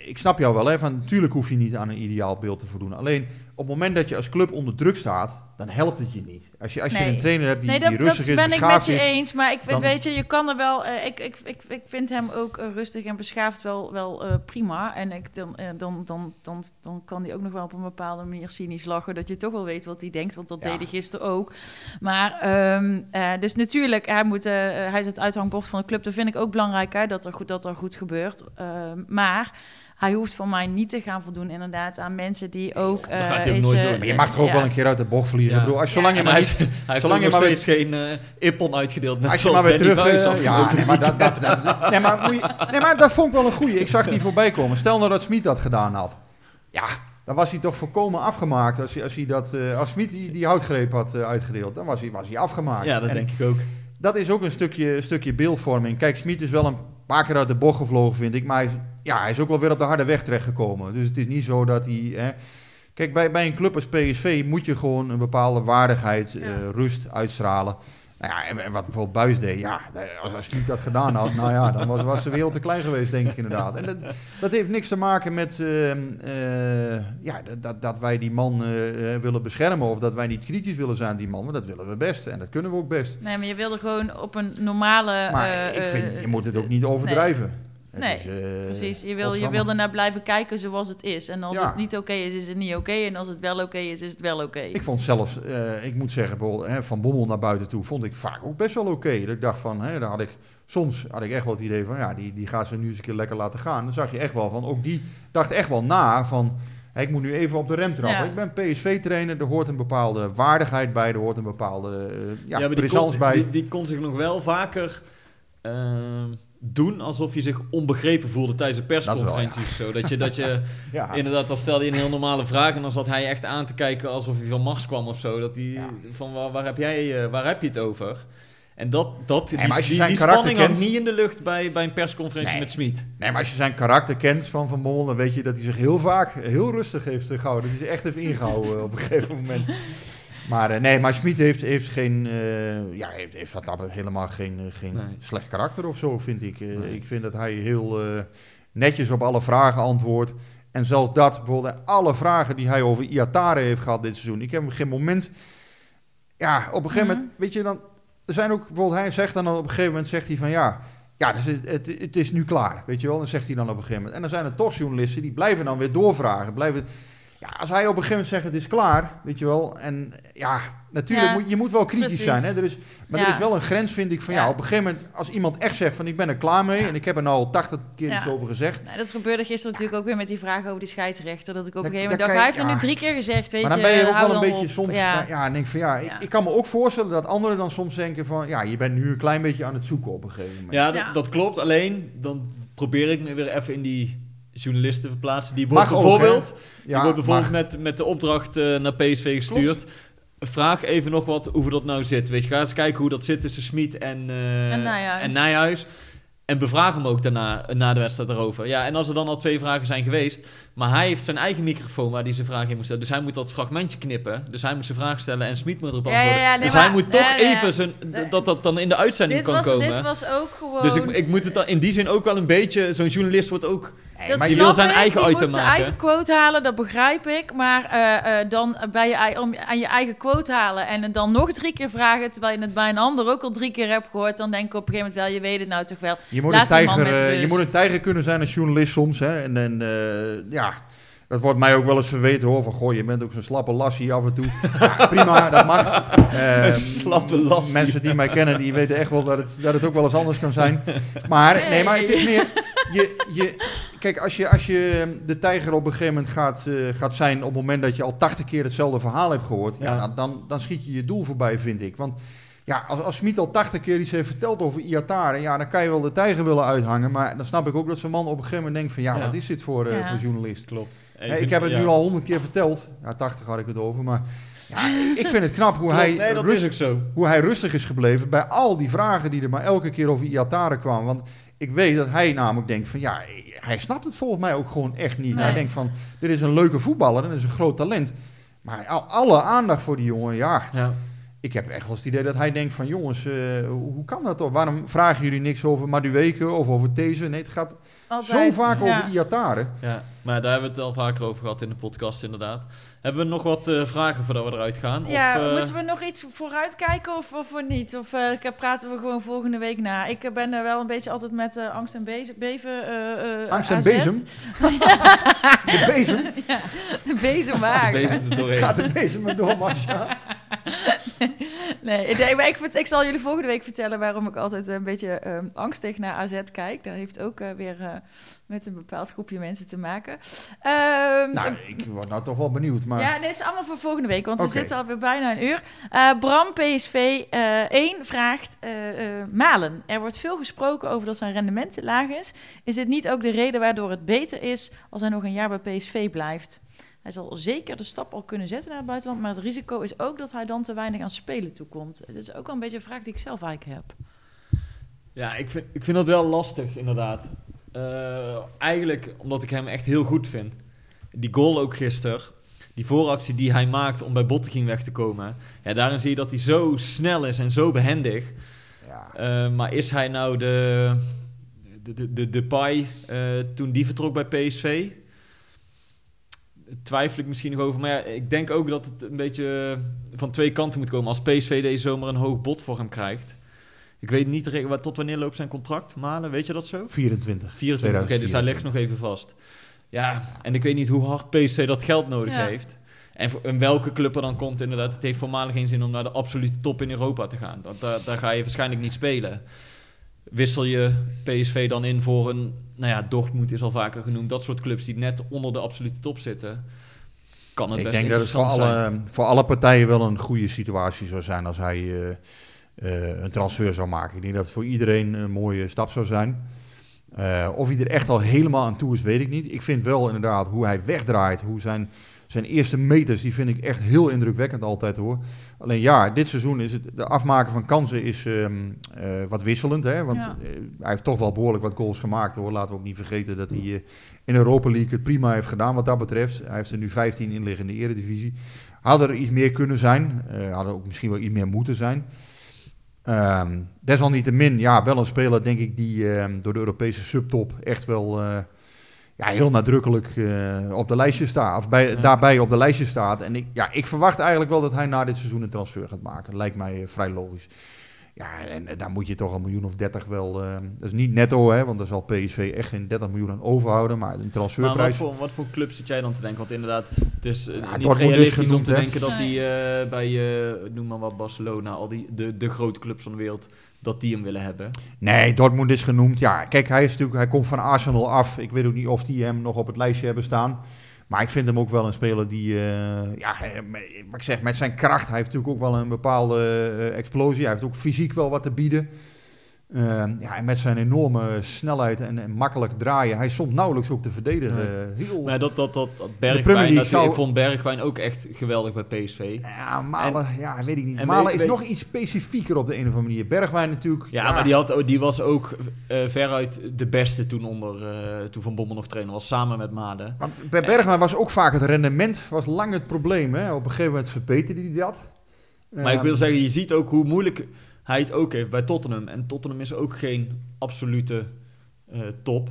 Speaker 2: ik snap jou wel, hè, van natuurlijk hoef je niet aan een ideaal beeld te voldoen. Alleen op het moment dat je als club onder druk staat, dan helpt het je niet. Als je, als je
Speaker 1: Nee.
Speaker 2: een trainer hebt die,
Speaker 1: nee,
Speaker 2: die
Speaker 1: dat,
Speaker 2: rustig
Speaker 1: dat
Speaker 2: is,
Speaker 1: ben ik met je
Speaker 2: is.
Speaker 1: eens. Maar ik vind,
Speaker 2: dan-
Speaker 1: weet je, je kan er wel... eh, ik, ik, ik, ik vind hem ook eh, rustig en beschaafd wel, wel eh, prima. En ik, dan, dan, dan, dan, dan kan hij ook nog wel op een bepaalde manier cynisch lachen. Dat je toch wel weet wat hij denkt. Want dat
Speaker 2: Ja.
Speaker 1: deed hij gisteren ook. Maar, ehm, eh, dus natuurlijk, hij, moet, hij is het uithangbord van de club. Dat vind ik ook belangrijk, hè, dat, er goed, dat er goed gebeurt. Ehm, maar... Hij hoeft van mij niet te gaan voldoen inderdaad aan mensen die ook...
Speaker 6: dat gaat hij
Speaker 1: eh,
Speaker 6: ook nooit
Speaker 1: eh,
Speaker 6: doen.
Speaker 2: Maar je mag er ook
Speaker 1: ja.
Speaker 2: wel een keer uit de bocht vliegen.
Speaker 6: Ja.
Speaker 2: Ik bedoel, als, zolang je maar
Speaker 6: hij
Speaker 2: niet...
Speaker 6: heeft, hij heeft
Speaker 2: zolang je
Speaker 6: nog
Speaker 2: maar
Speaker 6: steeds geen eh ippon uitgedeeld. Net
Speaker 2: Als je
Speaker 6: zoals
Speaker 2: maar weer terug... Eh, ja, nee, maar dat, dat, dat, nee, maar, je- nee, maar dat vond ik wel een goeie. Ik zag die voorbij komen. Stel nou dat Smit dat gedaan had. Ja, dan was hij toch volkomen afgemaakt. Als, hij, als, hij dat, eh, als Smit die, die houtgreep had eh, uitgedeeld, dan was hij, was hij afgemaakt.
Speaker 6: Ja, dat
Speaker 2: En
Speaker 6: denk ik ook.
Speaker 2: dat is ook een stukje, stukje beeldvorming. Kijk, Smit is wel een paar keer uit de bocht gevlogen, vind ik. Maar hij is, ja, hij is ook wel weer op de harde weg terechtgekomen. Dus het is niet zo dat hij... Hè, kijk, bij, bij een club als PSV moet je gewoon een bepaalde waardigheid, eh, rust uitstralen. Nou ja, en, wat bijvoorbeeld Buis deed, ja, als, Smit dat gedaan had, nou ja, dan was, was de wereld te klein geweest, denk ik inderdaad. En dat, dat heeft niks te maken met ehm, eh, ja, dat- dat, wij die man eh, willen beschermen of dat wij niet kritisch willen zijn op die man, maar dat willen we best en dat kunnen we ook best.
Speaker 1: Nee, maar je wilde gewoon op een normale...
Speaker 2: Maar ik vind, je moet het ook niet overdrijven.
Speaker 1: Nee,
Speaker 2: is, eh,
Speaker 1: Precies, je wil, je wil ernaar blijven kijken zoals het is. En als
Speaker 2: Ja.
Speaker 1: het niet oké is, is het niet oké. En als het wel oké is, is het wel oké.
Speaker 2: Ik vond zelfs, eh, ik moet zeggen, bijvoorbeeld, hè, van Bommel naar buiten toe, vond ik vaak ook best wel oké. Dat ik dacht van, hè, daar had ik, soms had ik echt wel het idee van, ja, die, die gaat ze nu eens een keer lekker laten gaan. Dan zag je echt wel van, ook die dacht echt wel na van, hè, ik moet nu even op de rem trappen.
Speaker 1: Ja.
Speaker 2: Ik ben PSV-trainer, er hoort een bepaalde waardigheid bij, er hoort een bepaalde eh, ja,
Speaker 6: maar die kon,
Speaker 2: bij.
Speaker 6: Die, die kon zich nog wel vaker ehm, doen alsof je zich onbegrepen voelde tijdens de persconferentie
Speaker 2: Dat
Speaker 6: zo. Dat je, dat je
Speaker 2: ja.
Speaker 6: inderdaad, dan stelde je een heel normale vraag en dan zat hij echt aan te kijken alsof hij van Mars kwam of zo. Dat die,
Speaker 2: Ja.
Speaker 6: van waar, waar heb jij, eh, waar heb je het over? En dat, dat, die, spanning had
Speaker 2: kent-
Speaker 6: niet in de lucht bij, bij een persconferentie
Speaker 2: Nee.
Speaker 6: met Smit.
Speaker 2: Nee, maar als je zijn karakter kent van Van Bommel, dan weet je dat hij zich heel vaak heel rustig heeft eh, gehouden. Dat hij zich echt heeft ingehouden op een gegeven moment. Maar eh, nee, maar Schmid heeft, heeft geen, eh, ja, heeft, heeft dat helemaal geen, eh, geen
Speaker 6: Nee.
Speaker 2: slecht karakter of zo, vind ik. Eh,
Speaker 6: Nee.
Speaker 2: Ik vind dat hij heel eh, netjes op alle vragen antwoordt. En zelfs dat, bijvoorbeeld alle vragen die hij over Iatare heeft gehad dit seizoen. Ik heb hem geen moment, ja, op een gegeven
Speaker 1: Mhm.
Speaker 2: moment, weet je dan, er zijn ook, bijvoorbeeld hij zegt dan op een gegeven moment, zegt hij van ja, ja, dus het, het, het is nu klaar, weet je wel. Dan zegt hij dan op een gegeven moment. En dan zijn er toch journalisten die blijven dan weer doorvragen. Blijven, ja, als hij op een gegeven moment zegt het is klaar, weet je wel. En ja, natuurlijk,
Speaker 1: Ja,
Speaker 2: moet, je moet wel kritisch
Speaker 1: precies.
Speaker 2: zijn. Hè? Er is, maar
Speaker 1: Ja.
Speaker 2: er is wel een grens, vind ik, van ja.
Speaker 1: Ja.
Speaker 2: op een gegeven moment, als iemand echt zegt van ik ben er klaar mee.
Speaker 1: Ja.
Speaker 2: En ik heb er nou al 80 keer
Speaker 1: Ja.
Speaker 2: iets over gezegd.
Speaker 1: Nou, dat gebeurde gisteren natuurlijk ook weer met die vraag over die scheidsrechter. Dat ik op een gegeven moment dacht, hij heeft er
Speaker 2: je-
Speaker 1: nu drie keer gezegd, weet
Speaker 2: maar dan
Speaker 1: je.
Speaker 2: ben je ook wel een beetje
Speaker 1: op.
Speaker 2: soms,
Speaker 1: Ja.
Speaker 2: en denk van ja, ik,
Speaker 1: Ja.
Speaker 2: ik kan me ook voorstellen dat anderen dan soms denken van ja, je bent nu een klein beetje aan het zoeken op een gegeven moment.
Speaker 6: Ja, dat,
Speaker 1: Ja.
Speaker 6: dat klopt. Alleen, dan probeer ik me weer even in die journalisten te verplaatsen. Die wordt
Speaker 2: Mag ook,
Speaker 6: bijvoorbeeld,
Speaker 2: hè?
Speaker 6: die wordt bijvoorbeeld met, met de opdracht eh, naar PSV gestuurd. Vraag even nog wat hoe dat nou zit. Weet je, ga eens kijken hoe dat zit tussen Smit en, eh,
Speaker 1: En Nijhuis.
Speaker 6: en Nijhuis. En bevraag hem ook daarna, eh, na de wedstrijd daarover. Ja, en als er dan al twee vragen zijn geweest... maar hij heeft zijn eigen microfoon waar hij zijn vraag in moet stellen. Dus hij moet dat fragmentje knippen. Dus hij moet zijn vraag stellen en Smit moet erop
Speaker 1: Ja, ja,
Speaker 6: antwoorden.
Speaker 1: ja, nee,
Speaker 6: dus
Speaker 1: maar-
Speaker 6: hij moet toch
Speaker 1: nee, nee,
Speaker 6: even zijn,
Speaker 1: nee.
Speaker 6: dat dat dan in de uitzending
Speaker 1: Dit
Speaker 6: kan
Speaker 1: was,
Speaker 6: komen.
Speaker 1: dit was ook gewoon...
Speaker 6: Dus ik, ik moet het dan in die zin ook wel een beetje... Zo'n journalist wordt ook...
Speaker 1: Dat
Speaker 2: maar
Speaker 1: snap
Speaker 6: wil zijn
Speaker 1: ik.
Speaker 6: eigen item
Speaker 1: moet zijn eigen quote halen, dat begrijp ik. Maar eh, eh, dan bij je, om aan je eigen quote halen en het dan nog drie keer vragen... terwijl je het bij een ander ook al drie keer hebt gehoord... dan denk ik op een gegeven moment wel, je weet het nou toch wel.
Speaker 2: Je moet,
Speaker 1: Laat
Speaker 2: een tijger, eh, je moet een tijger kunnen zijn als journalist soms. Hè? En, en eh, ja, dat wordt mij ook wel eens verweten hoor. Van goh, je bent ook zo'n slappe lassie af en toe. ja, prima, dat mag. Eh,
Speaker 6: Zo'n slappe lassie.
Speaker 2: Mensen die mij kennen, die weten echt wel dat het, dat het ook wel eens anders kan zijn. Maar, nee, maar het is meer... Je, je, kijk, als je, als je de tijger op een gegeven moment gaat, eh, gaat zijn... op het moment dat je al 80 keer hetzelfde verhaal hebt gehoord... Ja.
Speaker 6: Ja.
Speaker 2: dan- dan, dan schiet je je doel voorbij, vind ik. Want ja, als, als Smit al 80 keer iets heeft verteld over Iatare, ja, dan kan je wel de tijger willen uithangen. Maar dan snap ik ook dat zo'n man op een gegeven moment denkt van ja,
Speaker 6: Ja.
Speaker 2: wat is dit voor, eh,
Speaker 1: Ja.
Speaker 2: voor journalist?
Speaker 6: Klopt.
Speaker 2: Hè, ik heb het nu al 100 keer verteld. Ja, 80 had ik het over. Maar ja, ik vind het knap hoe, hij,
Speaker 6: nee, dat
Speaker 2: rust-
Speaker 6: is zo.
Speaker 2: hoe hij rustig is gebleven bij al die vragen die er maar elke keer over Iatare kwamen. Want ik weet dat hij namelijk denkt van ja, hij snapt het volgens mij ook gewoon echt niet.
Speaker 1: Nee.
Speaker 2: Hij denkt van, dit is een leuke voetballer, dit is een groot talent. Maar al- alle aandacht voor die jongen, ja,
Speaker 6: Ja.
Speaker 2: ik heb echt wel eens het idee dat hij denkt van jongens, eh, hoe kan dat toch? Waarom vragen jullie niks over Madueke of over These? Nee, het gaat
Speaker 1: Altijd.
Speaker 2: zo vaak
Speaker 1: Ja.
Speaker 2: over Iatare.
Speaker 6: ja, maar daar hebben we het al vaker over gehad in de podcast inderdaad. Hebben we nog wat eh, vragen voordat we eruit gaan?
Speaker 1: Ja,
Speaker 6: of, eh,
Speaker 1: moeten we nog iets vooruit kijken of, of we niet? Of eh, praten we gewoon volgende week na? Ik ben er wel een beetje altijd met eh, angst en bezen, beven. eh, eh,
Speaker 2: Angst en bezem. De bezem.
Speaker 1: ja, de
Speaker 6: bezem er doorheen.
Speaker 2: Gaat de bezem er door, Marcia?
Speaker 1: Nee, ik, denk- ik, zal jullie volgende week vertellen waarom ik altijd een beetje ehm, angstig naar AZ kijk. Dat heeft ook weer eh, met een bepaald groepje mensen te maken. Ehm,
Speaker 2: Nou, ik word nou toch wel benieuwd. Maar
Speaker 1: Ja, nee, het is allemaal voor volgende week, want we zitten alweer bijna een uur. Eh, Bram, PSV eh 1, vraagt eh, eh, Malen. Er wordt veel gesproken over dat zijn rendement te laag is. Is dit niet ook de reden waardoor het beter is als hij nog een jaar bij PSV blijft? Hij zal zeker de stap al kunnen zetten naar het buitenland, maar het risico is ook dat hij dan te weinig aan spelen toekomt. Dat is ook wel een beetje een vraag die ik zelf eigenlijk heb.
Speaker 6: Ja, ik vind, ik vind dat wel lastig, inderdaad. Eh, eigenlijk omdat ik hem echt heel goed vind. Die goal ook gisteren, die vooractie die hij maakt om bij Bottegien weg te komen. Ja, daarin zie je dat hij zo snel is en zo behendig.
Speaker 2: ja,
Speaker 6: Eh, maar is hij nou de, de, de, de, de Pai eh, toen die vertrok bij PSV? Twijfel ik misschien nog over. Maar ja, ik denk ook dat het een beetje van twee kanten moet komen. Als PSV deze zomer een hoog bod voor hem krijgt. Ik weet niet tot wanneer loopt zijn contract, Malen, weet je dat zo?
Speaker 2: 24.
Speaker 6: 24, oké, dus hij legt nog even vast. Ja, en ik weet niet hoe hard PSV dat geld nodig
Speaker 1: Ja.
Speaker 6: heeft. En, voor, en welke club er dan komt, inderdaad. Het heeft voor Malen geen zin om naar de absolute top in Europa te gaan. Dat, daar, daar ga je waarschijnlijk niet spelen. Wissel je PSV dan in voor een... Nou ja, Dortmund is al vaker genoemd. Dat soort clubs die net onder de absolute top zitten. Kan het
Speaker 2: Ik
Speaker 6: best
Speaker 2: denk dat het voor alle, voor alle partijen wel een goede situatie zou zijn als hij eh, een transfer zou maken. Ik denk dat het voor iedereen een mooie stap zou zijn. Eh, of hij er echt al helemaal aan toe is, weet ik niet. Ik vind wel inderdaad hoe hij wegdraait, hoe zijn, zijn eerste meters, die vind ik echt heel indrukwekkend altijd hoor. Alleen ja, dit seizoen is het, de afmaken van kansen is ehm, eh, wat wisselend. Hè? Want
Speaker 1: Ja.
Speaker 2: eh, hij heeft toch wel behoorlijk wat goals gemaakt hoor. Laten we ook niet vergeten dat hij eh, in Europa League het prima heeft gedaan wat dat betreft. Hij heeft er nu 15 in liggen in de eredivisie. Had er iets meer kunnen zijn. Eh had er ook misschien wel iets meer moeten zijn. Ehm, desalniettemin, ja, wel een speler denk ik die ehm, door de Europese subtop echt wel eh, ja, heel nadrukkelijk eh, op de lijstje staat. Of bij,
Speaker 6: Ja.
Speaker 2: daarbij op de lijstje staat. En ik, ja, ik verwacht eigenlijk wel dat hij na dit seizoen een transfer gaat maken. Lijkt mij eh, vrij logisch. Ja, en, daar moet je toch een miljoen of 30 wel. eh, dat is niet netto, hè, want daar zal PSV echt geen 30 miljoen aan overhouden. Maar een
Speaker 6: Maar wat
Speaker 2: transferprijs.
Speaker 6: voor, wat voor club zit jij dan te denken? Want inderdaad, het is eh,
Speaker 2: Ja,
Speaker 6: niet realistisch om
Speaker 2: genoemd,
Speaker 6: te
Speaker 2: hè?
Speaker 6: denken dat die eh, bij, eh, noem maar wat, Barcelona, al die, de, de grote clubs van de wereld, dat die hem willen hebben.
Speaker 2: Nee, Dortmund is genoemd. Ja, kijk, hij, is natuurlijk, hij komt van Arsenal af. Ik weet ook niet of die hem nog op het lijstje hebben staan. Maar ik vind hem ook wel een speler die, eh, ja, eh, wat ik zeg, met zijn kracht. Hij heeft natuurlijk ook wel een bepaalde eh, explosie. Hij heeft ook fysiek wel wat te bieden. Eh, ja, en met zijn enorme snelheid en, en makkelijk draaien. Hij soms nauwelijks ook te verdedigen. Heel,
Speaker 6: Maar dat, dat, dat, Bergwijn, dat,
Speaker 2: zou-
Speaker 6: ik vond Bergwijn ook echt geweldig bij PSV.
Speaker 2: ja, Malen, ja, weet ik niet.
Speaker 6: en
Speaker 2: Malen
Speaker 6: weet-
Speaker 2: is
Speaker 6: weet-
Speaker 2: nog iets specifieker op de een of andere manier. Bergwijn natuurlijk.
Speaker 6: Ja, maar die, had, ook- die was ook eh, veruit de beste toen, onder, eh, toen Van Bommel nog trainer was, samen met Made.
Speaker 2: Want bij Bergwijn was ook vaak het rendement was lang het probleem. Hè? Op een gegeven moment verbeterde hij dat.
Speaker 6: Maar ik wil zeggen, je ziet ook hoe moeilijk hij het ook heeft bij Tottenham. En Tottenham is ook geen absolute eh, top.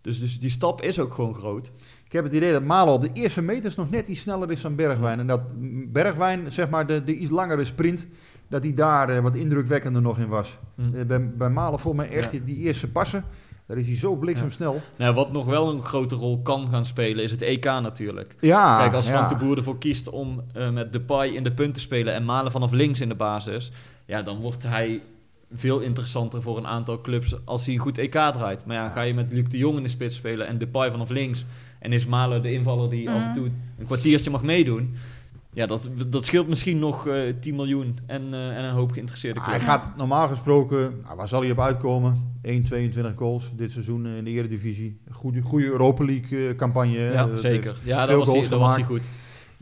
Speaker 6: Dus, dus die stap is ook gewoon groot.
Speaker 2: Ik heb het idee dat Malo op de eerste meters nog net iets sneller is dan Bergwijn. En dat Bergwijn, zeg maar, de, de iets langere sprint, dat hij daar eh, wat indrukwekkender nog in was.
Speaker 6: Hm.
Speaker 2: Eh, bij, bij Malen volgens mij echt
Speaker 6: Ja.
Speaker 2: die, eerste passen, daar is hij zo bliksemsnel.
Speaker 6: Nou, wat nog wel een grote rol kan gaan spelen, is het EK natuurlijk.
Speaker 2: Ja,
Speaker 6: Kijk, als Frank
Speaker 2: ja.
Speaker 6: de Boer ervoor kiest om eh, met Depay in de punt te spelen en Malen vanaf links in de basis, ja, dan wordt hij veel interessanter voor een aantal clubs als hij een goed EK draait. Maar ja, ga je met Luc de Jong in de spits spelen en Depay vanaf links en is Malen de invaller die af en
Speaker 1: Mhm.
Speaker 6: toe een kwartiertje mag meedoen, ja, dat, dat scheelt misschien nog eh 10 miljoen en, eh, en een hoop geïnteresseerde
Speaker 2: Ah, hij
Speaker 6: clubs.
Speaker 2: gaat normaal gesproken, nou, waar zal hij op uitkomen? 1, 22 goals dit seizoen in de Eredivisie. Goede, goede Europa League eh, campagne.
Speaker 6: Ja, zeker. Ja, dat was, hij, dat was hij goed.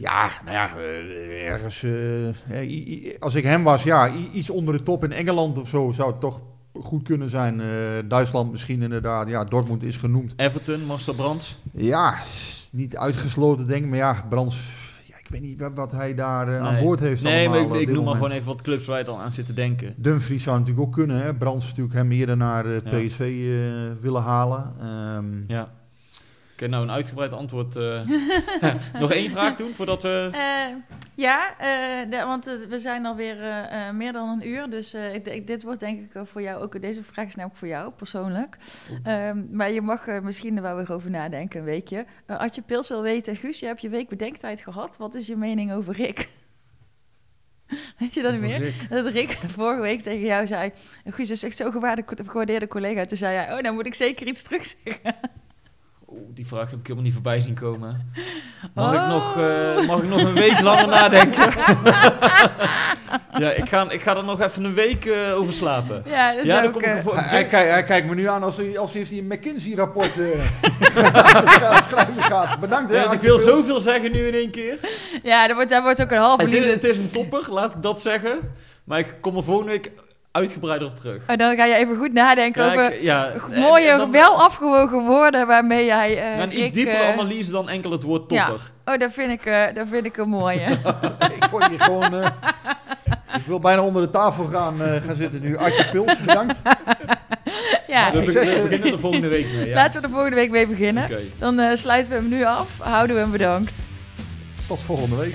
Speaker 2: Ja, nou ja, eh, ergens. eh, als ik hem was, ja, iets onder de top in Engeland of zo zou het toch goed kunnen zijn. Eh, Duitsland misschien inderdaad. Ja, Dortmund is genoemd.
Speaker 6: Everton, Marcel Brands.
Speaker 2: Ja, niet uitgesloten denk ik. Maar ja, Brands, ja, ik weet niet wat, hij daar aan boord heeft.
Speaker 6: Nee, maar
Speaker 2: allemaal
Speaker 6: ik,
Speaker 2: op
Speaker 6: ik noem maar gewoon even wat clubs waar je dan aan zit te denken.
Speaker 2: Dumfries zou natuurlijk ook kunnen. Hè? Brands natuurlijk hem eerder naar
Speaker 6: Ja.
Speaker 2: PSV willen halen. Ehm,
Speaker 6: Ja. Oké, nou een uitgebreid antwoord. eh. Nog één vraag doen voordat we...
Speaker 1: Eh, ja, eh, de- want we zijn alweer meer dan een uur. Dus ik, dit wordt denk ik voor jou ook... Deze vraag is namelijk voor jou, persoonlijk. Ehm, maar je mag er misschien er wel weer over nadenken, een weekje. Als je Pils wil weten, Guus, je hebt je week bedenktijd gehad. Wat is je mening over Rick? Weet je dat niet meer?
Speaker 6: Rick.
Speaker 1: Dat Rick vorige week tegen jou zei... Guus is echt zo gewaarde- gewaardeerde collega. Toen zei hij, oh, dan moet ik zeker iets terugzeggen.
Speaker 6: Oeh, die vraag heb ik helemaal niet voorbij zien komen. Mag, ik,
Speaker 1: Oh.
Speaker 6: nog, eh, mag ik nog een week langer nadenken? ja, ik ga, ik ga er nog even een week eh, over slapen.
Speaker 1: Ja, dat is
Speaker 6: Ja, dan
Speaker 1: ook...
Speaker 6: kom ik
Speaker 1: eh,
Speaker 2: hij, hij, kijkt- hij kijkt me nu aan als hij, als hij een McKinsey-rapport eh, schrijven gaat. Bedankt hè.
Speaker 6: Ja, ik wil
Speaker 2: Pils.
Speaker 6: zoveel zeggen nu in één keer.
Speaker 1: ja, daar wordt, daar wordt ook een halve
Speaker 6: Het is,
Speaker 1: liefde...
Speaker 6: het is een topper, laat ik dat zeggen. Maar ik kom er volgende week uitgebreider op terug.
Speaker 1: Oh, dan ga je even goed nadenken
Speaker 6: Ja,
Speaker 1: over
Speaker 6: ik- ja, en-
Speaker 1: mooie,
Speaker 6: en dan-
Speaker 1: wel afgewogen woorden waarmee jij... eh,
Speaker 6: Ja, een iets
Speaker 1: Rick,
Speaker 6: diepere
Speaker 1: eh,
Speaker 6: analyse dan enkel het woord
Speaker 1: ja.
Speaker 6: topper.
Speaker 1: Oh, dat vind ik, eh, dat vind ik een mooie.
Speaker 2: ik word hier gewoon... eh, ik wil bijna onder de tafel gaan, eh, gaan zitten nu. Artje Pils, bedankt.
Speaker 1: ja,
Speaker 6: We, we beginnen er volgende week mee. Ja.
Speaker 1: laten we er volgende week mee beginnen.
Speaker 6: Oké.
Speaker 1: Dan eh, sluiten we hem nu af. Houden we hem bedankt.
Speaker 2: Tot volgende week.